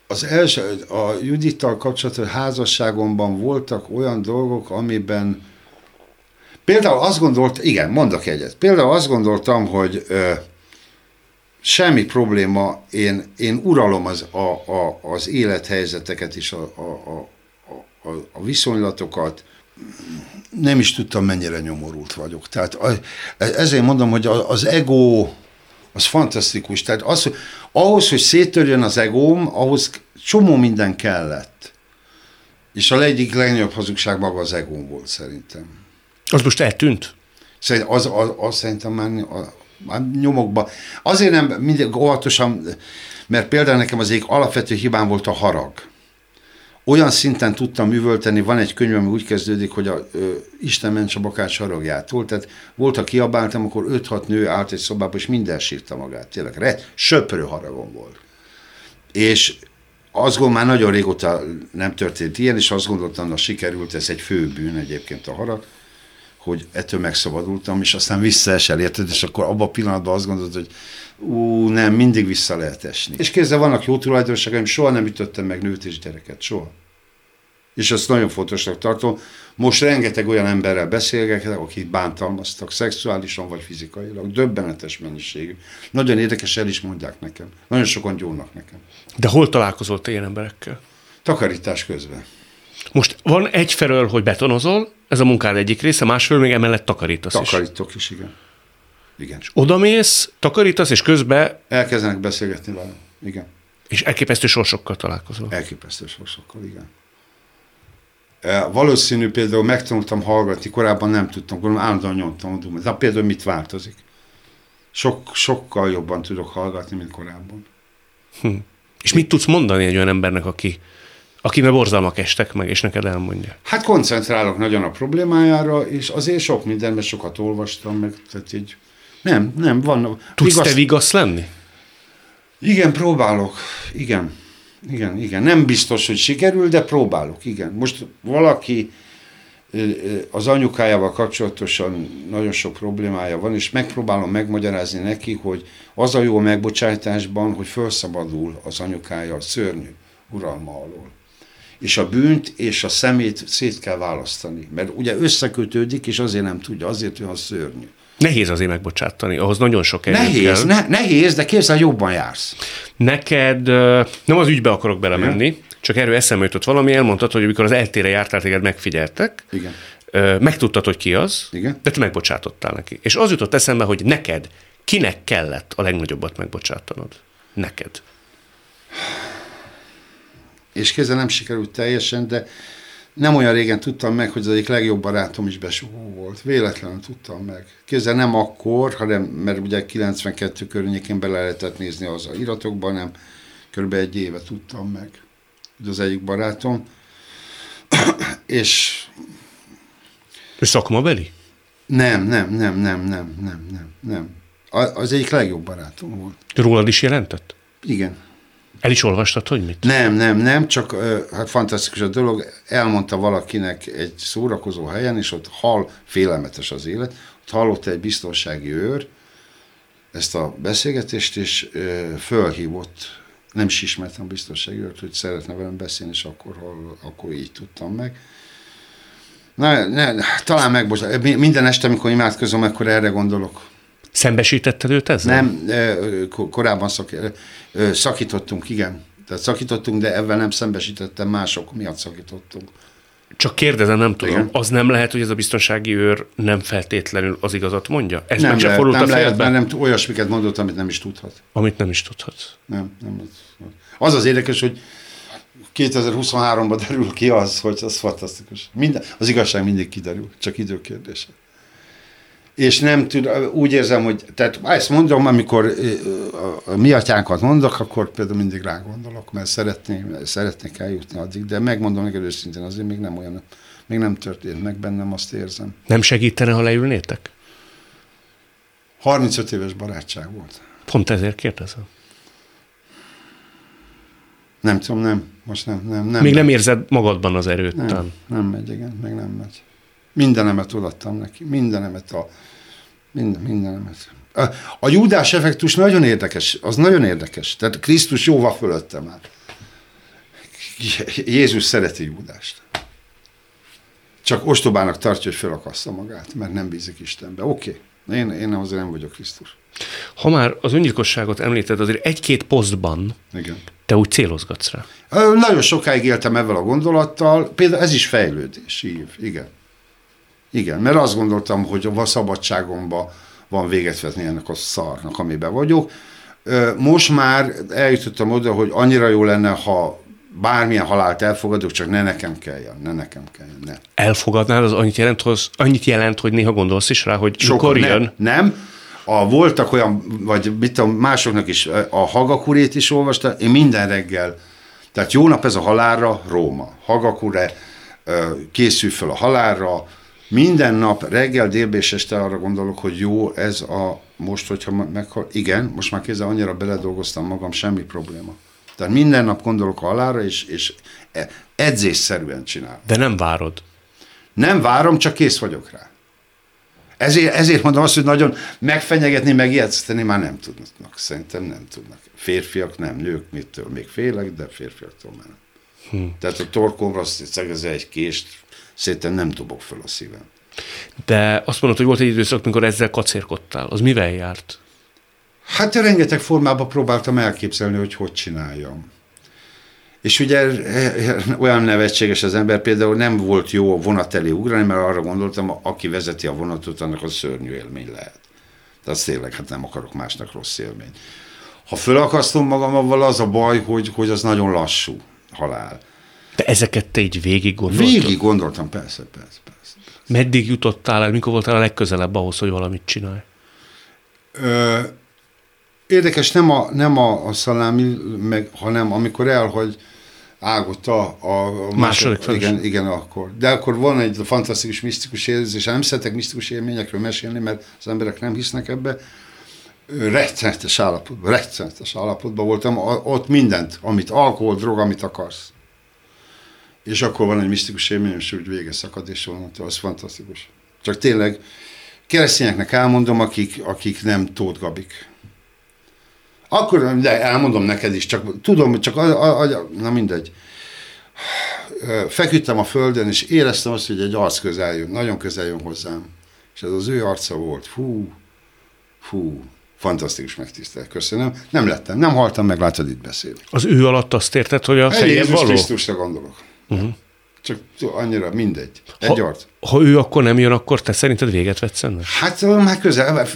az első, a Judittal kapcsolatos házasságomban voltak olyan dolgok, amiben Például azt gondolt, igen, mondok egyet. Például azt gondoltam, hogy ö, semmi probléma, én, én uralom az, a, a, az élethelyzeteket és a, a, a, a, a viszonylatokat, nem is tudtam, mennyire nyomorult vagyok. Tehát ezért mondom, hogy az ego az fantasztikus. Tehát az, ahhoz, hogy széttörjön az egóm, ahhoz csomó minden kellett. És a egyik legnagyobb hazugság maga az egóm volt szerintem. Az most eltűnt? Szerintem az, az, az szerintem már, nyomokba. Azért nem mindig óvatosan, mert például nekem az egyik alapvető hibám volt a harag. Olyan szinten tudtam művölteni, van egy könyv, ami úgy kezdődik, hogy a, ö, Isten ments a bakács haragjától, tehát volt, a kiabáltam, akkor 5-6 nő állt egy szobába, és minden sírta magát. Tényleg, re, söprő haragom volt. És azt gondolom, már nagyon régóta nem történt ilyen, és azt gondoltam, hogy sikerült, ez egy fő bűn egyébként a harag hogy ettől megszabadultam, és aztán visszaesel, érted? És akkor abban a pillanatban azt gondolod, hogy ú, nem, mindig vissza lehet esni. És kézzel vannak jó tulajdonságaim, soha nem ütöttem meg nőt és gyereket, soha. És ezt nagyon fontosnak tartom. Most rengeteg olyan emberrel beszélgetek, akik bántalmaztak szexuálisan vagy fizikailag. Döbbenetes mennyiségű. Nagyon érdekes, el is mondják nekem. Nagyon sokan gyónnak nekem. De hol találkozott te ilyen emberekkel? Takarítás közben. Most van egyfelől, hogy betonozol, ez a munkád egyik része, másfelől még emellett takarítasz Takarítok is. is, igen. Igen. És odamész, takarítasz, és közben... Elkezdenek beszélgetni vele. Igen. És elképesztő sorsokkal találkozol. Elképesztő sorsokkal, igen. E, valószínű például megtanultam hallgatni, korábban nem tudtam, korábban állandóan nyomtam a dumát. De például mit változik? Sok, sokkal jobban tudok hallgatni, mint korábban. Hm. És mit tudsz mondani egy olyan embernek, aki akinek borzalmak estek meg, és neked elmondja? Hát koncentrálok nagyon a problémájára, és azért sok mindenben sokat olvastam, meg tehát így nem, nem, van. Tudsz vigasz... te vigasz lenni? Igen, próbálok. Igen. Igen, igen. Nem biztos, hogy sikerül, de próbálok, igen. Most valaki az anyukájával kapcsolatosan nagyon sok problémája van, és megpróbálom megmagyarázni neki, hogy az a jó a megbocsátásban, hogy felszabadul az anyukája a szörnyű uralma alól és a bűnt és a szemét szét kell választani. Mert ugye összekötődik, és azért nem tudja, azért olyan szörnyű. Nehéz azért megbocsátani, ahhoz nagyon sok erő Nehéz, kell. Ne, nehéz, de képzel, jobban jársz. Neked, nem az ügybe akarok belemenni, Igen. csak erről eszembe jutott valami, elmondtad, hogy amikor az eltére jártál, téged megfigyeltek. Igen. megtudtad, hogy ki az, Igen. de te megbocsátottál neki. És az jutott eszembe, hogy neked, kinek kellett a legnagyobbat megbocsátanod? Neked. És kézzel nem sikerült teljesen, de nem olyan régen tudtam meg, hogy az egyik legjobb barátom is besugó volt. Véletlenül tudtam meg. Kézzel nem akkor, hanem, mert ugye 92 környékén bele lehetett nézni az a iratokban, nem kb. egy éve tudtam meg, hogy az egyik barátom. *clears throat* és És szakmabeli? nem, nem, nem, nem, nem, nem, nem, nem. Az egyik legjobb barátom volt. Rólad is jelentett? Igen. El is olvastad, hogy mit? Nem, nem, nem, csak hát fantasztikus a dolog. Elmondta valakinek egy szórakozó helyen, és ott hall, félelmetes az élet, ott hallotta egy biztonsági őr ezt a beszélgetést, és fölhívott, nem is ismertem a biztonsági őrt, hogy szeretne velem beszélni, és akkor, akkor így tudtam meg. Na, ne, talán megbocsát. Minden este, amikor imádkozom, akkor erre gondolok. Szembesítetted őt ezzel? Nem, korábban szak, szakítottunk, igen. Tehát szakítottunk, de ebben nem szembesítettem, mások miatt szakítottunk. Csak kérdezem, nem tudom. Igen. Az nem lehet, hogy ez a biztonsági őr nem feltétlenül az igazat mondja? Ez nem lehet, fordult nem a lehet, mert nem, olyasmiket mondott, amit nem is tudhat. Amit nem is tudhatsz. Nem, nem. Az az érdekes, hogy 2023-ban derül ki az, hogy az fantasztikus. Minden, az igazság mindig kiderül, csak időkérdése. És nem tud, úgy érzem, hogy, tehát ezt mondom, amikor a, mi atyánkat mondok, akkor például mindig rá gondolok, mert szeretnék, szeretnék eljutni addig, de megmondom neked őszintén, azért még nem olyan, még nem történt meg bennem, azt érzem. Nem segítene, ha leülnétek? 35 éves barátság volt. Pont ezért kérdezem. Nem tudom, nem, most nem, nem, nem. Még nem érzed magadban az erőt. Nem, nem megy, igen, meg nem megy. Mindenemet odaadtam neki, mindenemet a, minden, mindenemet. A, Júdás effektus nagyon érdekes, az nagyon érdekes. Tehát Krisztus jóval fölötte már. Jézus szereti Júdást. Csak ostobának tartja, hogy felakassza magát, mert nem bízik Istenbe. Oké, okay. én, én azért nem vagyok Krisztus. Ha már az öngyilkosságot említed, azért egy-két posztban Igen. te úgy célozgatsz rá. Nagyon sokáig éltem ezzel a gondolattal, például ez is fejlődés, ív, igen. Igen, mert azt gondoltam, hogy a szabadságomba van véget vetni ennek a szarnak, amiben vagyok. Most már eljutottam oda, hogy annyira jó lenne, ha bármilyen halált elfogadok, csak ne nekem kelljen, ne nekem kelljen, ne. Elfogadnád, az annyit jelent, hoz, annyit jelent, hogy néha gondolsz is rá, hogy Sokan mikor jön. nem, nem. A, voltak olyan, vagy mit tudom, másoknak is, a Hagakurét is olvasta, én minden reggel, tehát jó nap ez a halálra, Róma. Hagakure, készül fel a halálra, minden nap reggel, délbe és este arra gondolok, hogy jó ez a most, hogyha me- meghal, igen, most már kézzel annyira beledolgoztam magam, semmi probléma. Tehát minden nap gondolok a halálra, és, és e- edzésszerűen csinálom. De nem várod. Nem várom, csak kész vagyok rá. Ezért, ezért mondom azt, hogy nagyon megfenyegetni, megijeszteni már nem tudnak. Szerintem nem tudnak. Férfiak nem, nők mitől még félek, de férfiaktól már nem. Hm. Tehát a torkomra szegezze egy kést, szerintem nem dobok föl a szívem. De azt mondod, hogy volt egy időszak, amikor ezzel kacérkodtál. Az mivel járt? Hát rengeteg formában próbáltam elképzelni, hogy hogy csináljam. És ugye *laughs* olyan nevetséges az ember, például nem volt jó vonat elé ugrani, mert arra gondoltam, aki vezeti a vonatot, annak az szörnyű élmény lehet. De tényleg, hát nem akarok másnak rossz élmény. Ha fölakasztom magam avval, az a baj, hogy, hogy az nagyon lassú halál. De ezeket te így végig gondoltad? Végig gondoltam, persze, persze, persze. Meddig jutottál el, mikor voltál a legközelebb ahhoz, hogy valamit csinálj? Ö, érdekes, nem a, nem a, a szalámi, meg, hanem amikor elhagy ágot a, a, Második feleség. igen, igen, akkor. De akkor van egy fantasztikus, misztikus érzés, nem szeretek misztikus élményekről mesélni, mert az emberek nem hisznek ebbe. Rettenetes állapotban, rettenetes állapotban voltam, ott mindent, amit alkohol, drog, amit akarsz. És akkor van egy misztikus élmény, és úgy vége szakad, és onnantól az fantasztikus. Csak tényleg keresztényeknek elmondom, akik, akik nem Tóth Gabik. Akkor, de elmondom neked is, csak tudom, csak a, a, a, na mindegy. Feküdtem a földön, és éreztem azt, hogy egy arc közel jön, nagyon közel jön hozzám. És ez az ő arca volt. Fú, fú, fantasztikus megtisztel, köszönöm. Nem lettem, nem haltam meg, látod, itt beszélek. Az ő alatt azt érted, hogy a Egy fejed Jézus való? Krisztusra gondolok. Uh-huh. Csak annyira mindegy. Egy ha, ha ő akkor nem jön, akkor te szerinted véget vetsz ennek? Hát már közel,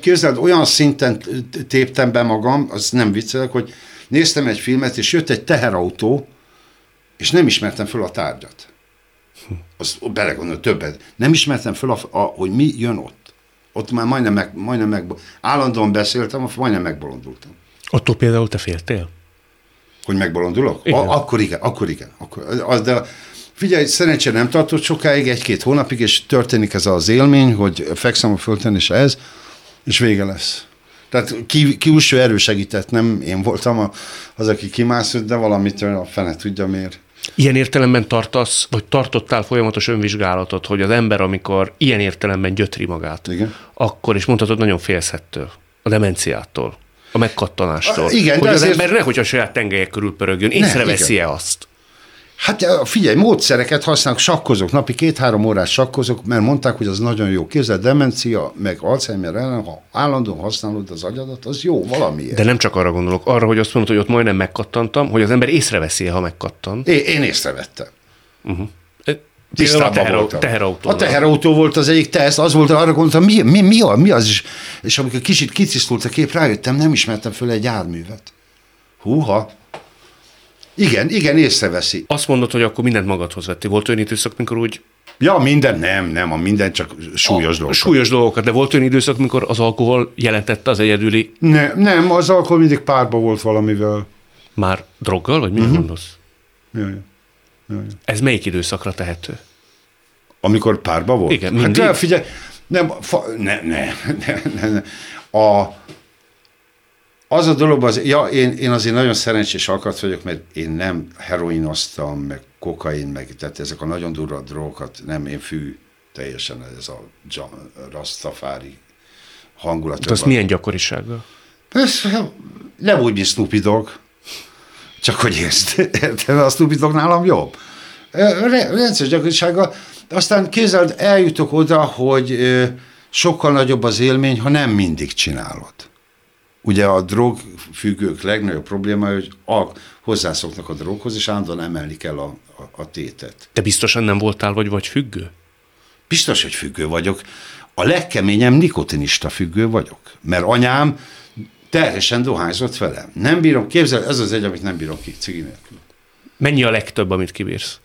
közel olyan szinten téptem be magam, az nem viccelek, hogy néztem egy filmet, és jött egy teherautó, és nem ismertem föl a tárgyat. Az belegondol többet. Nem ismertem föl, a, a, hogy mi jön ott. Ott már majdnem meg, majdnem meg állandóan beszéltem, majdnem megbolondultam. Attól például te féltél? Hogy megbolondulok? Igen. A, akkor igen, akkor igen. Akkor, az, de figyelj, szerencsére nem tartott sokáig, egy-két hónapig, és történik ez az élmény, hogy fekszem a földön, és ez, és vége lesz. Tehát ki, külső erő segített, nem én voltam az, aki kimászott, de valamitől a fene tudja miért. Ilyen értelemben tartasz, vagy tartottál folyamatos önvizsgálatot, hogy az ember, amikor ilyen értelemben gyötri magát, Igen. akkor is mondhatod, nagyon félszettől, a demenciától, a megkattanástól. A, igen, hogy az azért... ember nehogy a saját tengelyek körül pörögjön, észreveszi-e azt? Hát figyelj, módszereket használok, sakkozok, napi két-három órát sakkozok, mert mondták, hogy az nagyon jó. Képzeld, demencia, meg Alzheimer ellen, ha állandóan használod az agyadat, az jó valamiért. De nem csak arra gondolok, arra, hogy azt mondod, hogy ott majdnem megkattantam, hogy az ember észreveszi, ha megkattan. Én, én észrevettem. Uh-huh. Tisztában a teher, voltam. Teherautó. A teherautó volt az egyik teszt, az volt, arra gondoltam, mi, mi, mi, a, mi az is. És amikor kicsit kitisztult a kép, rájöttem, nem ismertem föl egy járművet. Húha, igen, igen, észreveszi. Azt mondod, hogy akkor mindent magadhoz vettél. Volt olyan időszak, mikor úgy Ja, minden nem, nem, a minden csak súlyos a, dolgokat. Súlyos dolgokat, de volt olyan időszak, mikor az alkohol jelentette az egyedüli... Ne, nem, az alkohol mindig párba volt valamivel. Már droggal, vagy mi uh-huh. mondasz? Ja, ja. Ja, ja. Ez melyik időszakra tehető? Amikor párba volt? Igen, hát mindig. Hát figyelj, nem, fa, ne, ne, ne, ne, ne. A, az a dolog, az, ja, én, én azért nagyon szerencsés alkat vagyok, mert én nem heroinoztam, meg kokain, meg tehát ezek a nagyon durva drogokat, nem, én fű teljesen ez a Rastafári hangulat. De az milyen gyakorisággal? Ez, nem úgy, mint Snoopy Dogg, csak hogy értsd, a Snoopy Dogg nálam jobb. Rendszer gyakorisággal. Aztán kézzel eljutok oda, hogy sokkal nagyobb az élmény, ha nem mindig csinálod. Ugye a drogfüggők legnagyobb probléma, hogy a, hozzászoknak a droghoz, és állandóan emelni kell a, a, a tétet. Te biztosan nem voltál vagy vagy függő? Biztos, hogy függő vagyok. A legkeményem nikotinista függő vagyok. Mert anyám terhesen dohányzott velem. Nem bírom, képzel, ez az egy, amit nem bírom ki cigi nélkül. Mennyi a legtöbb, amit kibírsz?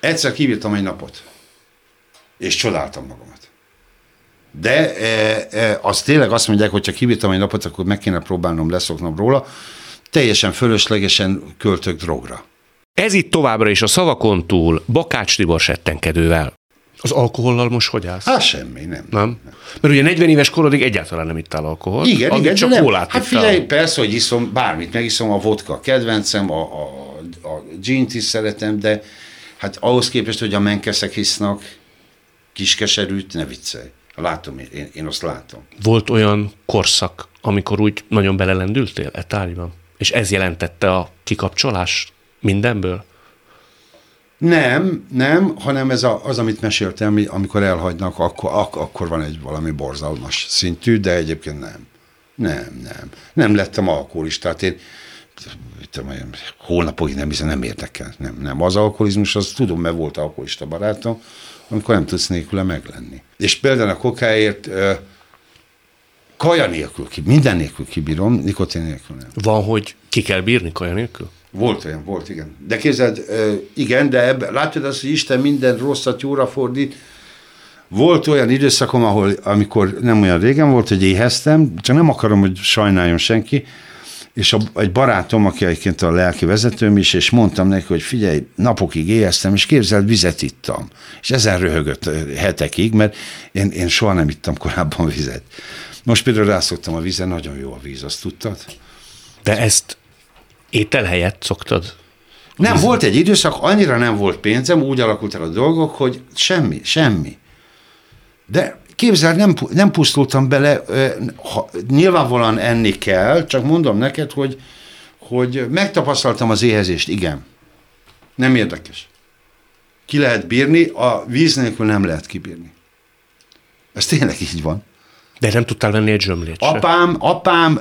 Egyszer kibírtam egy napot, és csodáltam magamat. De e, e, az tényleg azt mondják, hogy ha kibírtam egy napot, akkor meg kéne próbálnom leszoknom róla. Teljesen fölöslegesen költök drogra. Ez itt továbbra is a szavakon túl Bakács Tibor settenkedővel. Az alkohollal most hogy állsz? Hát semmi, nem. Nem? Mert ugye 40 éves korodig egyáltalán nem ittál alkohol. Igen, igen, csak nem. kólát Hát figyelj, persze, hogy iszom bármit, megiszom a vodka a kedvencem, a, a, a gint is szeretem, de hát ahhoz képest, hogy a menkeszek hisznak kiskeserűt, ne viccelj. Látom, én, én azt látom. Volt olyan korszak, amikor úgy nagyon belelendültél e tárgyban? És ez jelentette a kikapcsolás mindenből? Nem, nem, hanem ez a, az, amit meséltem, amikor elhagynak, akkor, ak, akkor van egy valami borzalmas szintű, de egyébként nem. Nem, nem. Nem lettem alkoholistát. Én tudom, hónapokig nem hiszem, nem érdekel. Nem, nem. Az alkoholizmus, az tudom, mert volt alkoholista barátom, amikor nem tudsz nélküle meglenni. És például a kokáért kaja nélkül, minden nélkül kibírom, nikotin nélkül nem. Van, hogy ki kell bírni kaja nélkül? Volt olyan, volt, igen. De képzeld, igen, de ebben, látod azt, hogy Isten minden rosszat jóra fordít. Volt olyan időszakom, ahol, amikor nem olyan régen volt, hogy éheztem, csak nem akarom, hogy sajnáljon senki, és a, egy barátom, aki egyébként a lelki vezetőm is, és mondtam neki, hogy figyelj, napokig éheztem, és képzeld, vizet ittam. És ezen röhögött hetekig, mert én, én soha nem ittam korábban vizet. Most például rászoktam a vízre, nagyon jó a víz, azt tudtad? De ezt étel helyett szoktad? Nem, volt egy időszak, annyira nem volt pénzem, úgy alakult el a dolgok, hogy semmi, semmi. De Képzeld, nem, nem pusztultam bele, ha, nyilvánvalóan enni kell, csak mondom neked, hogy, hogy megtapasztaltam az éhezést, igen. Nem érdekes. Ki lehet bírni, a víz nélkül nem lehet kibírni. Ez tényleg így van. De nem tudtál venni egy zsömlét Apám, apám,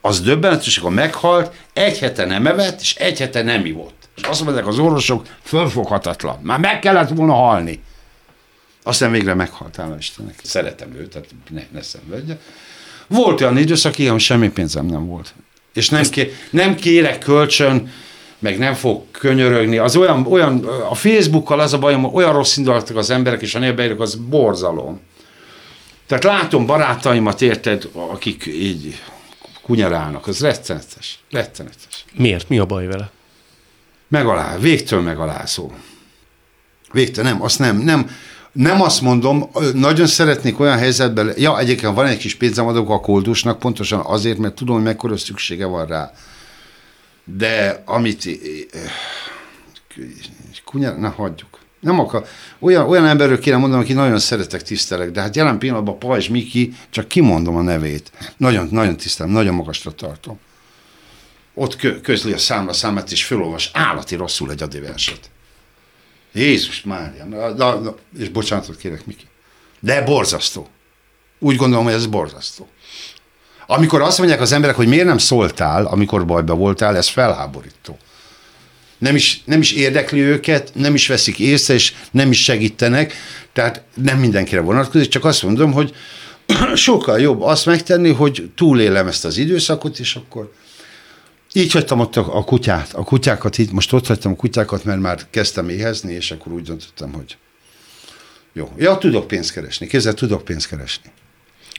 az döbbenetes, akkor meghalt, egy hete nem evett, és egy hete nem ivott. És azt mondják az orvosok, fölfoghatatlan. Már meg kellett volna halni. Aztán végre meghalt, hála Istennek. Szeretem őt, tehát ne, ne szenvedje. Volt olyan időszak, igen, semmi pénzem nem volt. És nem, ké, nem kérek kölcsön, meg nem fog könyörögni. Az olyan, olyan a Facebookkal az a bajom, olyan rossz indulatok az emberek, és a névbeírok az borzalom. Tehát látom barátaimat, érted, akik így kunyarálnak, az rettenetes, rettenetes. Miért? Mi a baj vele? Megalá, végtől megalázó. Végtől, nem, azt nem, nem, nem azt mondom, nagyon szeretnék olyan helyzetben, ja, egyébként van egy kis pénzem adok a koldusnak, pontosan azért, mert tudom, hogy mekkora szüksége van rá. De amit... Kunyar, na hagyjuk. Nem akar. Olyan, olyan emberről kéne mondanom, aki nagyon szeretek, tisztelek, de hát jelen pillanatban Pajzs Miki, csak kimondom a nevét. Nagyon, nagyon tisztelem, nagyon magasra tartom. Ott kö, közli a számla számát, és fölolvas állati rosszul egy adéverset. Jézus Mária, na, na, na, és bocsánatot kérek, Miki. De borzasztó. Úgy gondolom, hogy ez borzasztó. Amikor azt mondják az emberek, hogy miért nem szóltál, amikor bajba voltál, ez felháborító. Nem is, nem is érdekli őket, nem is veszik észre, és nem is segítenek, tehát nem mindenkire vonatkozik, csak azt mondom, hogy *clears throat* sokkal jobb azt megtenni, hogy túlélem ezt az időszakot, és akkor így hagytam ott a, kutyát, a kutyákat, így most ott hagytam a kutyákat, mert már kezdtem éhezni, és akkor úgy döntöttem, hogy jó. Ja, tudok pénzt keresni, kézzel tudok pénzt keresni.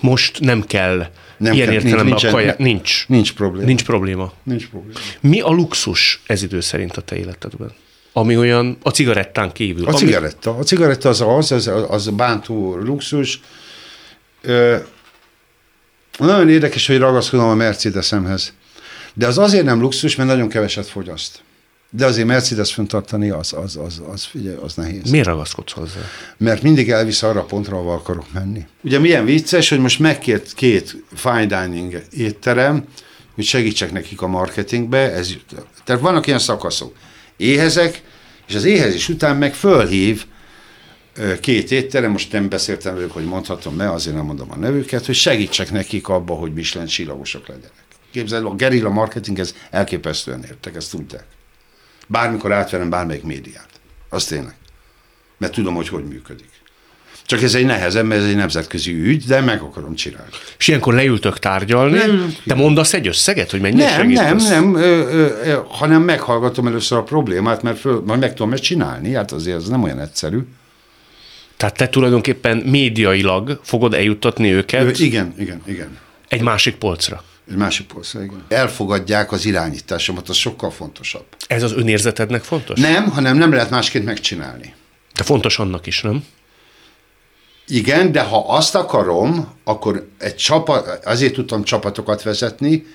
Most nem kell nem ilyen kell, értelemben nincs, a kaja, nincs. Nincs probléma. Nincs probléma. Nincs probléma. Mi a luxus ez idő szerint a te életedben? Ami olyan a cigarettán kívül. A ami... cigaretta. A cigaretta az az, az, az bántó luxus. Ö, nagyon érdekes, hogy ragaszkodom a Mercedesemhez. De az azért nem luxus, mert nagyon keveset fogyaszt. De azért Mercedes föntartani, az, az, az, az, figyelj, az nehéz. Miért ragaszkodsz hozzá? Mert mindig elvisz arra a pontra, ahol akarok menni. Ugye milyen vicces, hogy most megkért két fine dining étterem, hogy segítsek nekik a marketingbe. Ez, tehát vannak ilyen szakaszok. Éhezek, és az éhezés után meg fölhív két étterem, most nem beszéltem velük, hogy mondhatom mert azért nem mondom a nevüket, hogy segítsek nekik abba, hogy Michelin csillagosok legyenek. Képzeld, a gerilla marketing, ez elképesztően értek, ezt tudták. Bármikor átverem bármelyik médiát. Az tényleg. Mert tudom, hogy hogy működik. Csak ez egy nehezebb, mert ez egy nemzetközi ügy, de meg akarom csinálni. És ilyenkor leültök tárgyalni, nem, te mondasz egy összeget, hogy mennyire Nem, nem, nem, ö, ö, ö, hanem meghallgatom először a problémát, mert föl, majd meg tudom ezt csinálni, hát azért ez nem olyan egyszerű. Tehát te tulajdonképpen médiailag fogod eljuttatni őket? Ö, igen, igen, igen. Egy másik polcra? Egy másik polcra, igen. Elfogadják az irányításomat, az sokkal fontosabb. Ez az önérzetednek fontos? Nem, hanem nem lehet másként megcsinálni. De fontos annak is, nem? Igen, de ha azt akarom, akkor egy csapat, azért tudtam csapatokat vezetni,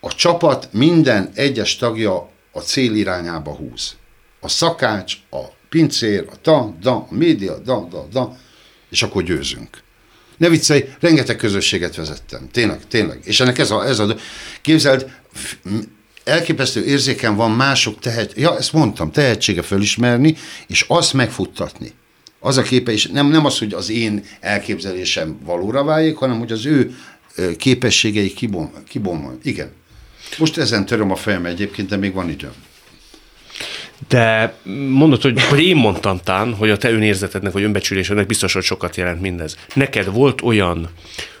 a csapat minden egyes tagja a cél irányába húz. A szakács, a pincér, a ta, da, a média, da, da, da, és akkor győzünk. Ne viccelj, rengeteg közösséget vezettem. Tényleg, tényleg. És ennek ez a, ez a képzeld, elképesztő érzéken van mások tehet, ja, ezt mondtam, tehetsége fölismerni, és azt megfuttatni. Az a képe, és nem, nem az, hogy az én elképzelésem valóra váljék, hanem hogy az ő képességei kibom, kibom, igen. Most ezen töröm a fejem egyébként, de még van időm. De mondod, hogy, hogy én mondtam tán, hogy a te önérzetednek, vagy önbecsülésednek biztos, hogy sokat jelent mindez. Neked volt olyan,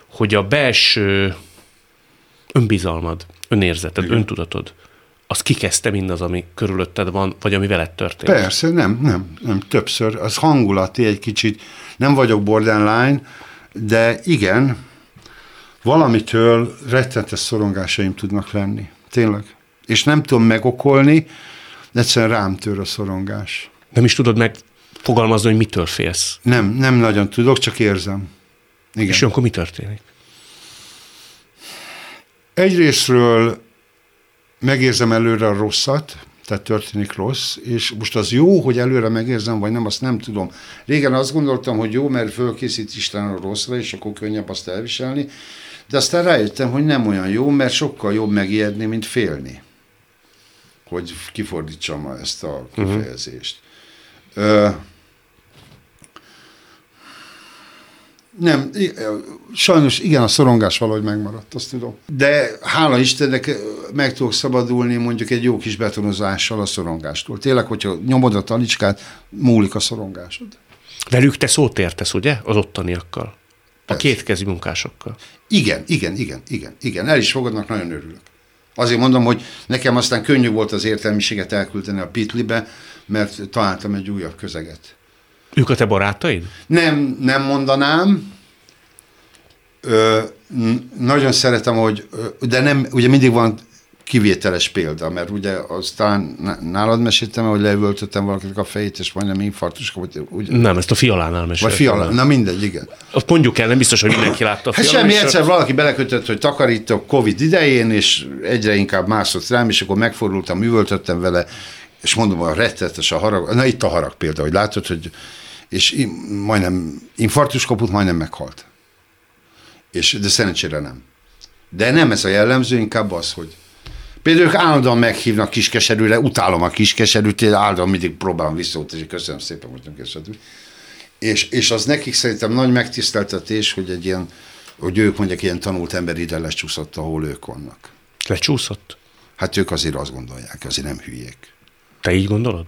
hogy a belső önbizalmad, önérzeted, Igen. öntudatod, az kikezdte mindaz, ami körülötted van, vagy ami veled történt? Persze, nem, nem, nem, többször. Az hangulati egy kicsit, nem vagyok borderline, de igen, valamitől rettenetes szorongásaim tudnak lenni. Tényleg. És nem tudom megokolni, egyszerűen rám tör a szorongás. Nem is tudod megfogalmazni, hogy mitől félsz? Nem, nem nagyon tudok, csak érzem. Igen. És akkor mi történik? Egyrésztről megérzem előre a rosszat, tehát történik rossz, és most az jó, hogy előre megérzem, vagy nem, azt nem tudom. Régen azt gondoltam, hogy jó, mert fölkészít Isten a rosszra, és akkor könnyebb azt elviselni, de aztán rájöttem, hogy nem olyan jó, mert sokkal jobb megijedni, mint félni hogy kifordítsam ezt a mhm. kifejezést. Uh-huh. Nem, sajnos igen, a szorongás valahogy megmaradt, azt tudom. De hála Istennek meg tudok szabadulni mondjuk egy jó kis betonozással a szorongástól. Tényleg, hogyha nyomod a talicskát, múlik a szorongásod. Velük te szót értesz, ugye? Az ottaniakkal. A kétkezi munkásokkal. Igen, igen, igen, igen, igen. El is fogadnak, nagyon örülök. Azért mondom, hogy nekem aztán könnyű volt az értelmiséget elküldeni a Pitlibe, mert találtam egy újabb közeget. Ők a te barátaid? Nem, nem mondanám. Ö, nagyon szeretem, hogy, de nem, ugye mindig van kivételes példa, mert ugye aztán nálad meséltem, hogy leüvöltöttem valakinek a fejét, és majdnem infarktus kapott. Ugye? Nem, ezt a fialánál meséltem. Vagy fialán, na mindegy, igen. Azt mondjuk el, nem biztos, hogy mindenki látta a Hát semmi, egyszer valaki belekötött, hogy takarítok Covid idején, és egyre inkább mászott rám, és akkor megfordultam, üvöltöttem vele, és mondom, a rettetes a harag, na itt a harag példa, hogy látod, hogy és majdnem infarktus kapott, majdnem meghalt. És, de szerencsére nem. De nem ez a jellemző, inkább az, hogy Például ők állandóan meghívnak kiskeserűre, utálom a kiskeserűt, én állandóan mindig próbálom visszautazni, köszönöm szépen, hogy nem keserű. És, és az nekik szerintem nagy megtiszteltetés, hogy egy ilyen, hogy ők mondják, ilyen tanult ember ide lecsúszott, ahol ők vannak. Lecsúszott? Hát ők azért azt gondolják, azért nem hülyék. Te így gondolod?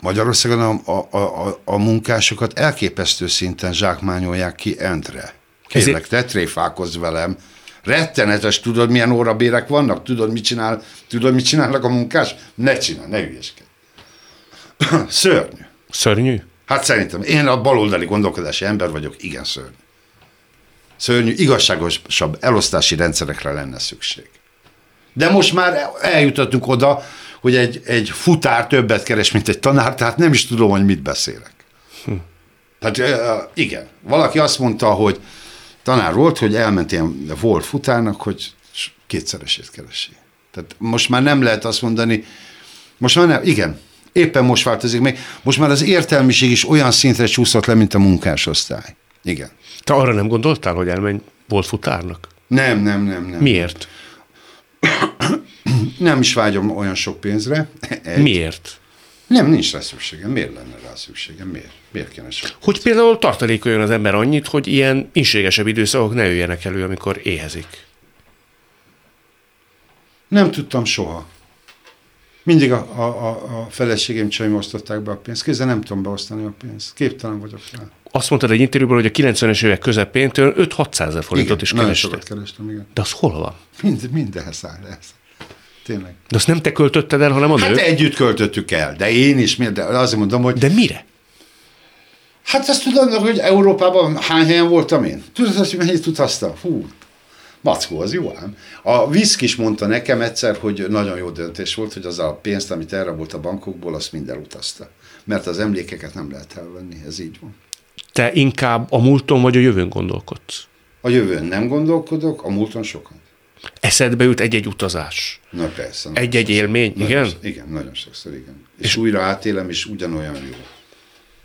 Magyarországon a, a, a, a munkásokat elképesztő szinten zsákmányolják ki endre. Kérlek, te tréfálkozz velem, Rettenetes, tudod, milyen órabérek vannak? Tudod, mit csinál? Tudod, mit csinálnak a munkás? Ne csinál, ne ügyeskedj. *clears throat* szörnyű. Szörnyű? Hát szerintem. Én a baloldali gondolkodási ember vagyok, igen szörnyű. Szörnyű, igazságosabb elosztási rendszerekre lenne szükség. De most már eljutottunk oda, hogy egy, egy futár többet keres, mint egy tanár, tehát nem is tudom, hogy mit beszélek. Hm. Tehát igen, valaki azt mondta, hogy tanár volt, hogy elment ilyen volt futárnak, hogy kétszeresét keresi. Tehát most már nem lehet azt mondani, most már nem, igen, éppen most változik meg, most már az értelmiség is olyan szintre csúszott le, mint a munkásosztály. Igen. Te arra nem gondoltál, hogy elmenj volt futárnak? Nem, nem, nem, nem. Miért? Nem is vágyom olyan sok pénzre. Egy. Miért? Nem, nincs rá szükségem. Miért lenne rá szükségem? Miért? Miért kéne sok? Hogy például tartalékoljon az ember annyit, hogy ilyen inségesebb időszakok ne jöjjenek elő, amikor éhezik? Nem tudtam soha. Mindig a, a, a, a feleségem csaim osztották be a pénzt. Kézzel nem tudom beosztani a pénzt. Képtelen vagyok rá. Azt mondtad egy interjúban, hogy a 90-es évek közepén 5-600 ezer forintot igen, is kerestél. kerestem, igen. De az hol van? Mind, mindenhez áll ez. Tényleg. De azt nem te költötted el, hanem a Hát együtt költöttük el, de én is, de azért mondom, hogy... De mire? Hát azt tudod, hogy Európában hány helyen voltam én? Tudod, hogy mennyit utaztam? Hú, mackó, az jó ám. A Viszk is mondta nekem egyszer, hogy nagyon jó döntés volt, hogy az a pénzt, amit elrabolt a bankokból, azt mind elutazta. Mert az emlékeket nem lehet elvenni, ez így van. Te inkább a múlton vagy a jövőn gondolkodsz? A jövőn nem gondolkodok, a múlton sokan. Eszedbe jut egy-egy utazás? Na persze. Egy-egy élmény, nagyon, igen? Igen, nagyon sokszor, igen. És, és újra átélem, és ugyanolyan jó.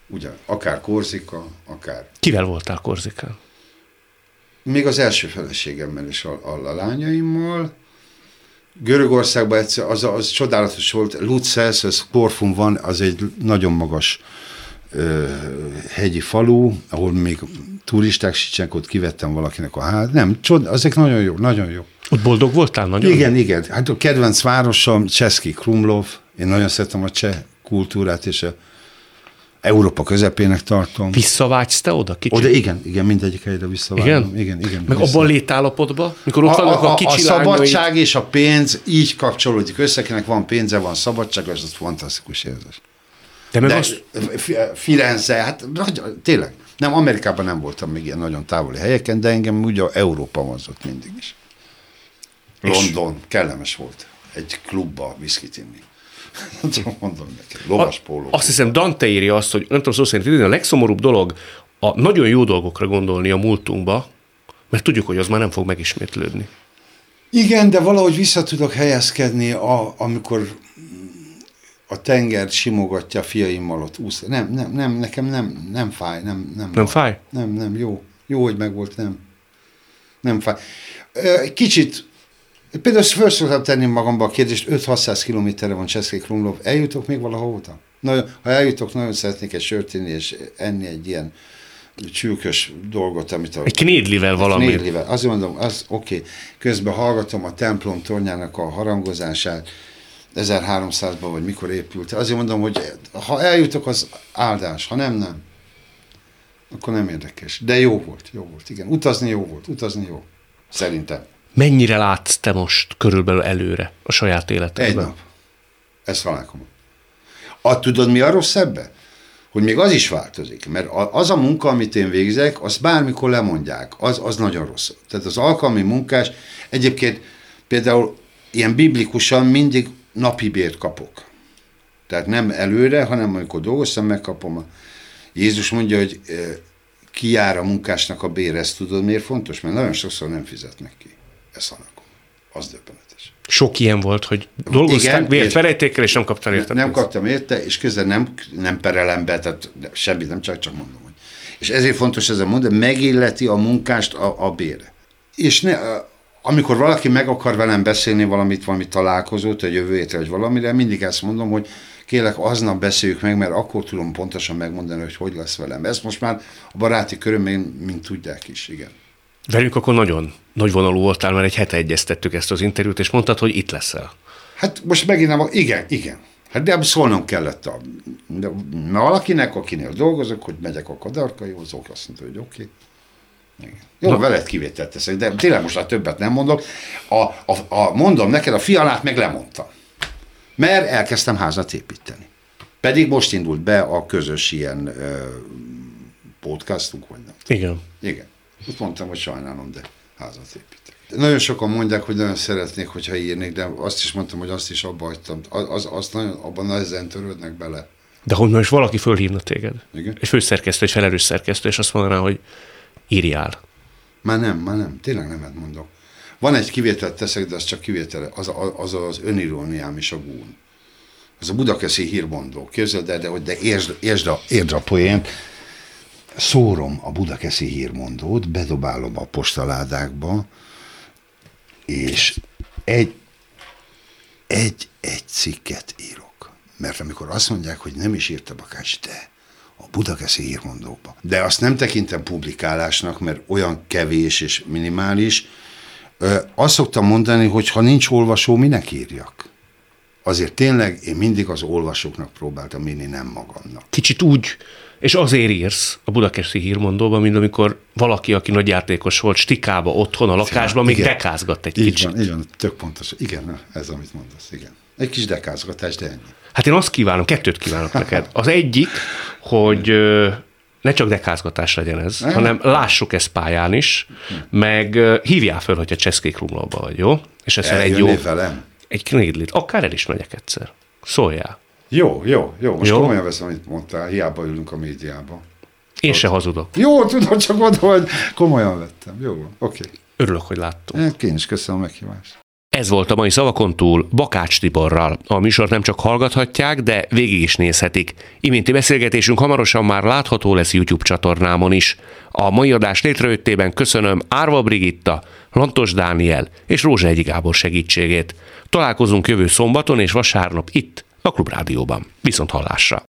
Ugyan, akár Korzika, akár... Kivel voltál Korzikán? Még az első feleségemmel és a, a, a lányaimmal. Görögországban egyszer, az, az csodálatos volt, Luces, ez Korfun van, az egy nagyon magas ö, hegyi falu, ahol még turisták sincsenek, ott kivettem valakinek a hát. Nem, csod, azok nagyon jó, nagyon jó. Ott boldog voltál nagyon? Igen, igen. Hát a kedvenc városom Cseszki Krumlov. Én nagyon szeretem a cseh kultúrát, és a Európa közepének tartom. Visszavágysz te oda kicsit? Oda igen, igen, mindegyik helyre visszavágyom. Igen? Igen, igen. Meg vissza. abban létállapotban, mikor ott a, vannak a, a kicsi A szabadság lányai... és a pénz így kapcsolódik össze, akinek van pénze, van szabadság, az fantasztikus érzés. De meg De azt... Firenze, hát tényleg. Nem, Amerikában nem voltam még ilyen nagyon távoli helyeken, de engem ugye Európa vonzott mindig is. London, és... kellemes volt. Egy klubba viszkit inni. *laughs* mondom neki, lovas póló. Azt hiszem, Dante írja azt, hogy nem tudom szó szerint, a legszomorúbb dolog a nagyon jó dolgokra gondolni a múltunkba, mert tudjuk, hogy az már nem fog megismétlődni. Igen, de valahogy vissza tudok helyezkedni, a, amikor a tenger simogatja a fiaimmal ott úsz. Nem, nem, nem, nekem nem, nem fáj. Nem, nem, nem fáj? Nem, nem, jó. Jó, hogy megvolt, nem. Nem fáj. Kicsit Például föl szoktam tenni magamba a kérdést, 5-600 kilométerre van Cseszkék Krumlov, eljutok még valahova? Nagyon, ha eljutok, nagyon szeretnék egy sört inni és enni egy ilyen csülkös dolgot, amit a... Egy knédlivel valami. Knédlivel. Azt mondom, az oké. Okay. Közben hallgatom a templom tornyának a harangozását, 1300-ban, vagy mikor épült. Azért mondom, hogy ha eljutok, az áldás, ha nem, nem. Akkor nem érdekes. De jó volt, jó volt, igen. Utazni jó volt, utazni jó. Szerintem. Mennyire látsz te most körülbelül előre a saját életedben? Egy nap. Ezt találkom. A, tudod, mi a rossz ebbe? Hogy még az is változik, mert az a munka, amit én végzek, azt bármikor lemondják, az, az nagyon rossz. Tehát az alkalmi munkás, egyébként például ilyen biblikusan mindig napi bért kapok. Tehát nem előre, hanem amikor dolgoztam, megkapom. Jézus mondja, hogy ki jár a munkásnak a bér, ezt tudod miért fontos? Mert nagyon sokszor nem fizetnek ki. Ez hanakom. Az döbbenetes. Sok ilyen volt, hogy dolgozták bért felejtékkel, és nem kaptál érte. Nem kaptam érte, és közben nem, nem perelem be, tehát semmit, nem csak, csak mondom. Hogy. És ezért fontos ez a mondat, megilleti a munkást a, a bére. És ne, amikor valaki meg akar velem beszélni valamit, valami találkozót, egy jövő hétre, vagy valamire, mindig ezt mondom, hogy kérlek, aznap beszéljük meg, mert akkor tudom pontosan megmondani, hogy hogy lesz velem. Ezt most már a baráti körömben, mint tudják is, igen. Velünk akkor nagyon nagy vonalú voltál, mert egy hete egyeztettük ezt az interjút, és mondtad, hogy itt leszel. Hát most megint nem, igen, igen. Hát de szólnom kellett a, de, valakinek, akinél dolgozok, hogy megyek a kadarkaihoz, azt mondta, hogy oké. Okay. Jó, Na. veled kivételt teszek, de tényleg most már többet nem mondok. A, a, a, mondom neked, a fialát meg lemondtam. Mert elkezdtem házat építeni. Pedig most indult be a közös ilyen ö, podcastunk, vagy nem. Igen. Igen. Azt mondtam, hogy sajnálom, de házat építek. Nagyon sokan mondják, hogy nagyon szeretnék, hogyha írnék, de azt is mondtam, hogy azt is abba hagytam. Az, azt nagyon, abban nehezen törődnek bele. De hogy most valaki fölhívna téged? Igen? Egy főszerkesztő, egy felelős szerkesztő, és azt mondaná, hogy írjál. Már nem, már nem, tényleg nemet mondok. Van egy kivételt teszek, de az csak kivétel, az az, az öniróniám és a gún. Az a budakeszi hírmondó. Képzeld el, de, de értsd, értsd, a, értsd a poént. Szórom a budakeszi hírmondót, bedobálom a postaládákba, és egy, egy, egy cikket írok. Mert amikor azt mondják, hogy nem is írta Bakács, de a budakeszi hírmondókba. De azt nem tekintem publikálásnak, mert olyan kevés és minimális. Azt szoktam mondani, hogy ha nincs olvasó, minek írjak? Azért tényleg én mindig az olvasóknak próbáltam írni, nem magamnak. Kicsit úgy, és azért írsz a budakeszi hírmondóban, mint amikor valaki, aki nagy játékos volt, stikába, otthon, a lakásban, még dekázgat egy így kicsit. Van, így van, tök pontos. Igen, ez amit mondasz, igen. Egy kis dekázgatás, de ennyi. Hát én azt kívánom, kettőt kívánok neked. Az egyik, hogy ne csak dekázgatás legyen ez, ne? hanem lássuk ezt pályán is, meg hívjál föl, hogyha Cseszkék Rumlóba vagy, jó? És ez egy jó... velem? Egy knédlit. Akár el is megyek egyszer. Szóljál. Jó, jó, jó. Most jó? komolyan veszem, amit mondtál. Hiába ülünk a médiába. Én se hazudok. Jó, tudom, csak oda, hogy komolyan vettem. Jó, oké. Okay. Örülök, hogy láttam. Én is köszönöm a meghívást. Ez volt a mai szavakon túl Bakács Tiborral. A műsort nem csak hallgathatják, de végig is nézhetik. Iménti beszélgetésünk hamarosan már látható lesz YouTube csatornámon is. A mai adás létrejöttében köszönöm Árva Brigitta, Lantos Dániel és Rózsa Egyi Gábor segítségét. Találkozunk jövő szombaton és vasárnap itt, a Klubrádióban. Viszont hallásra!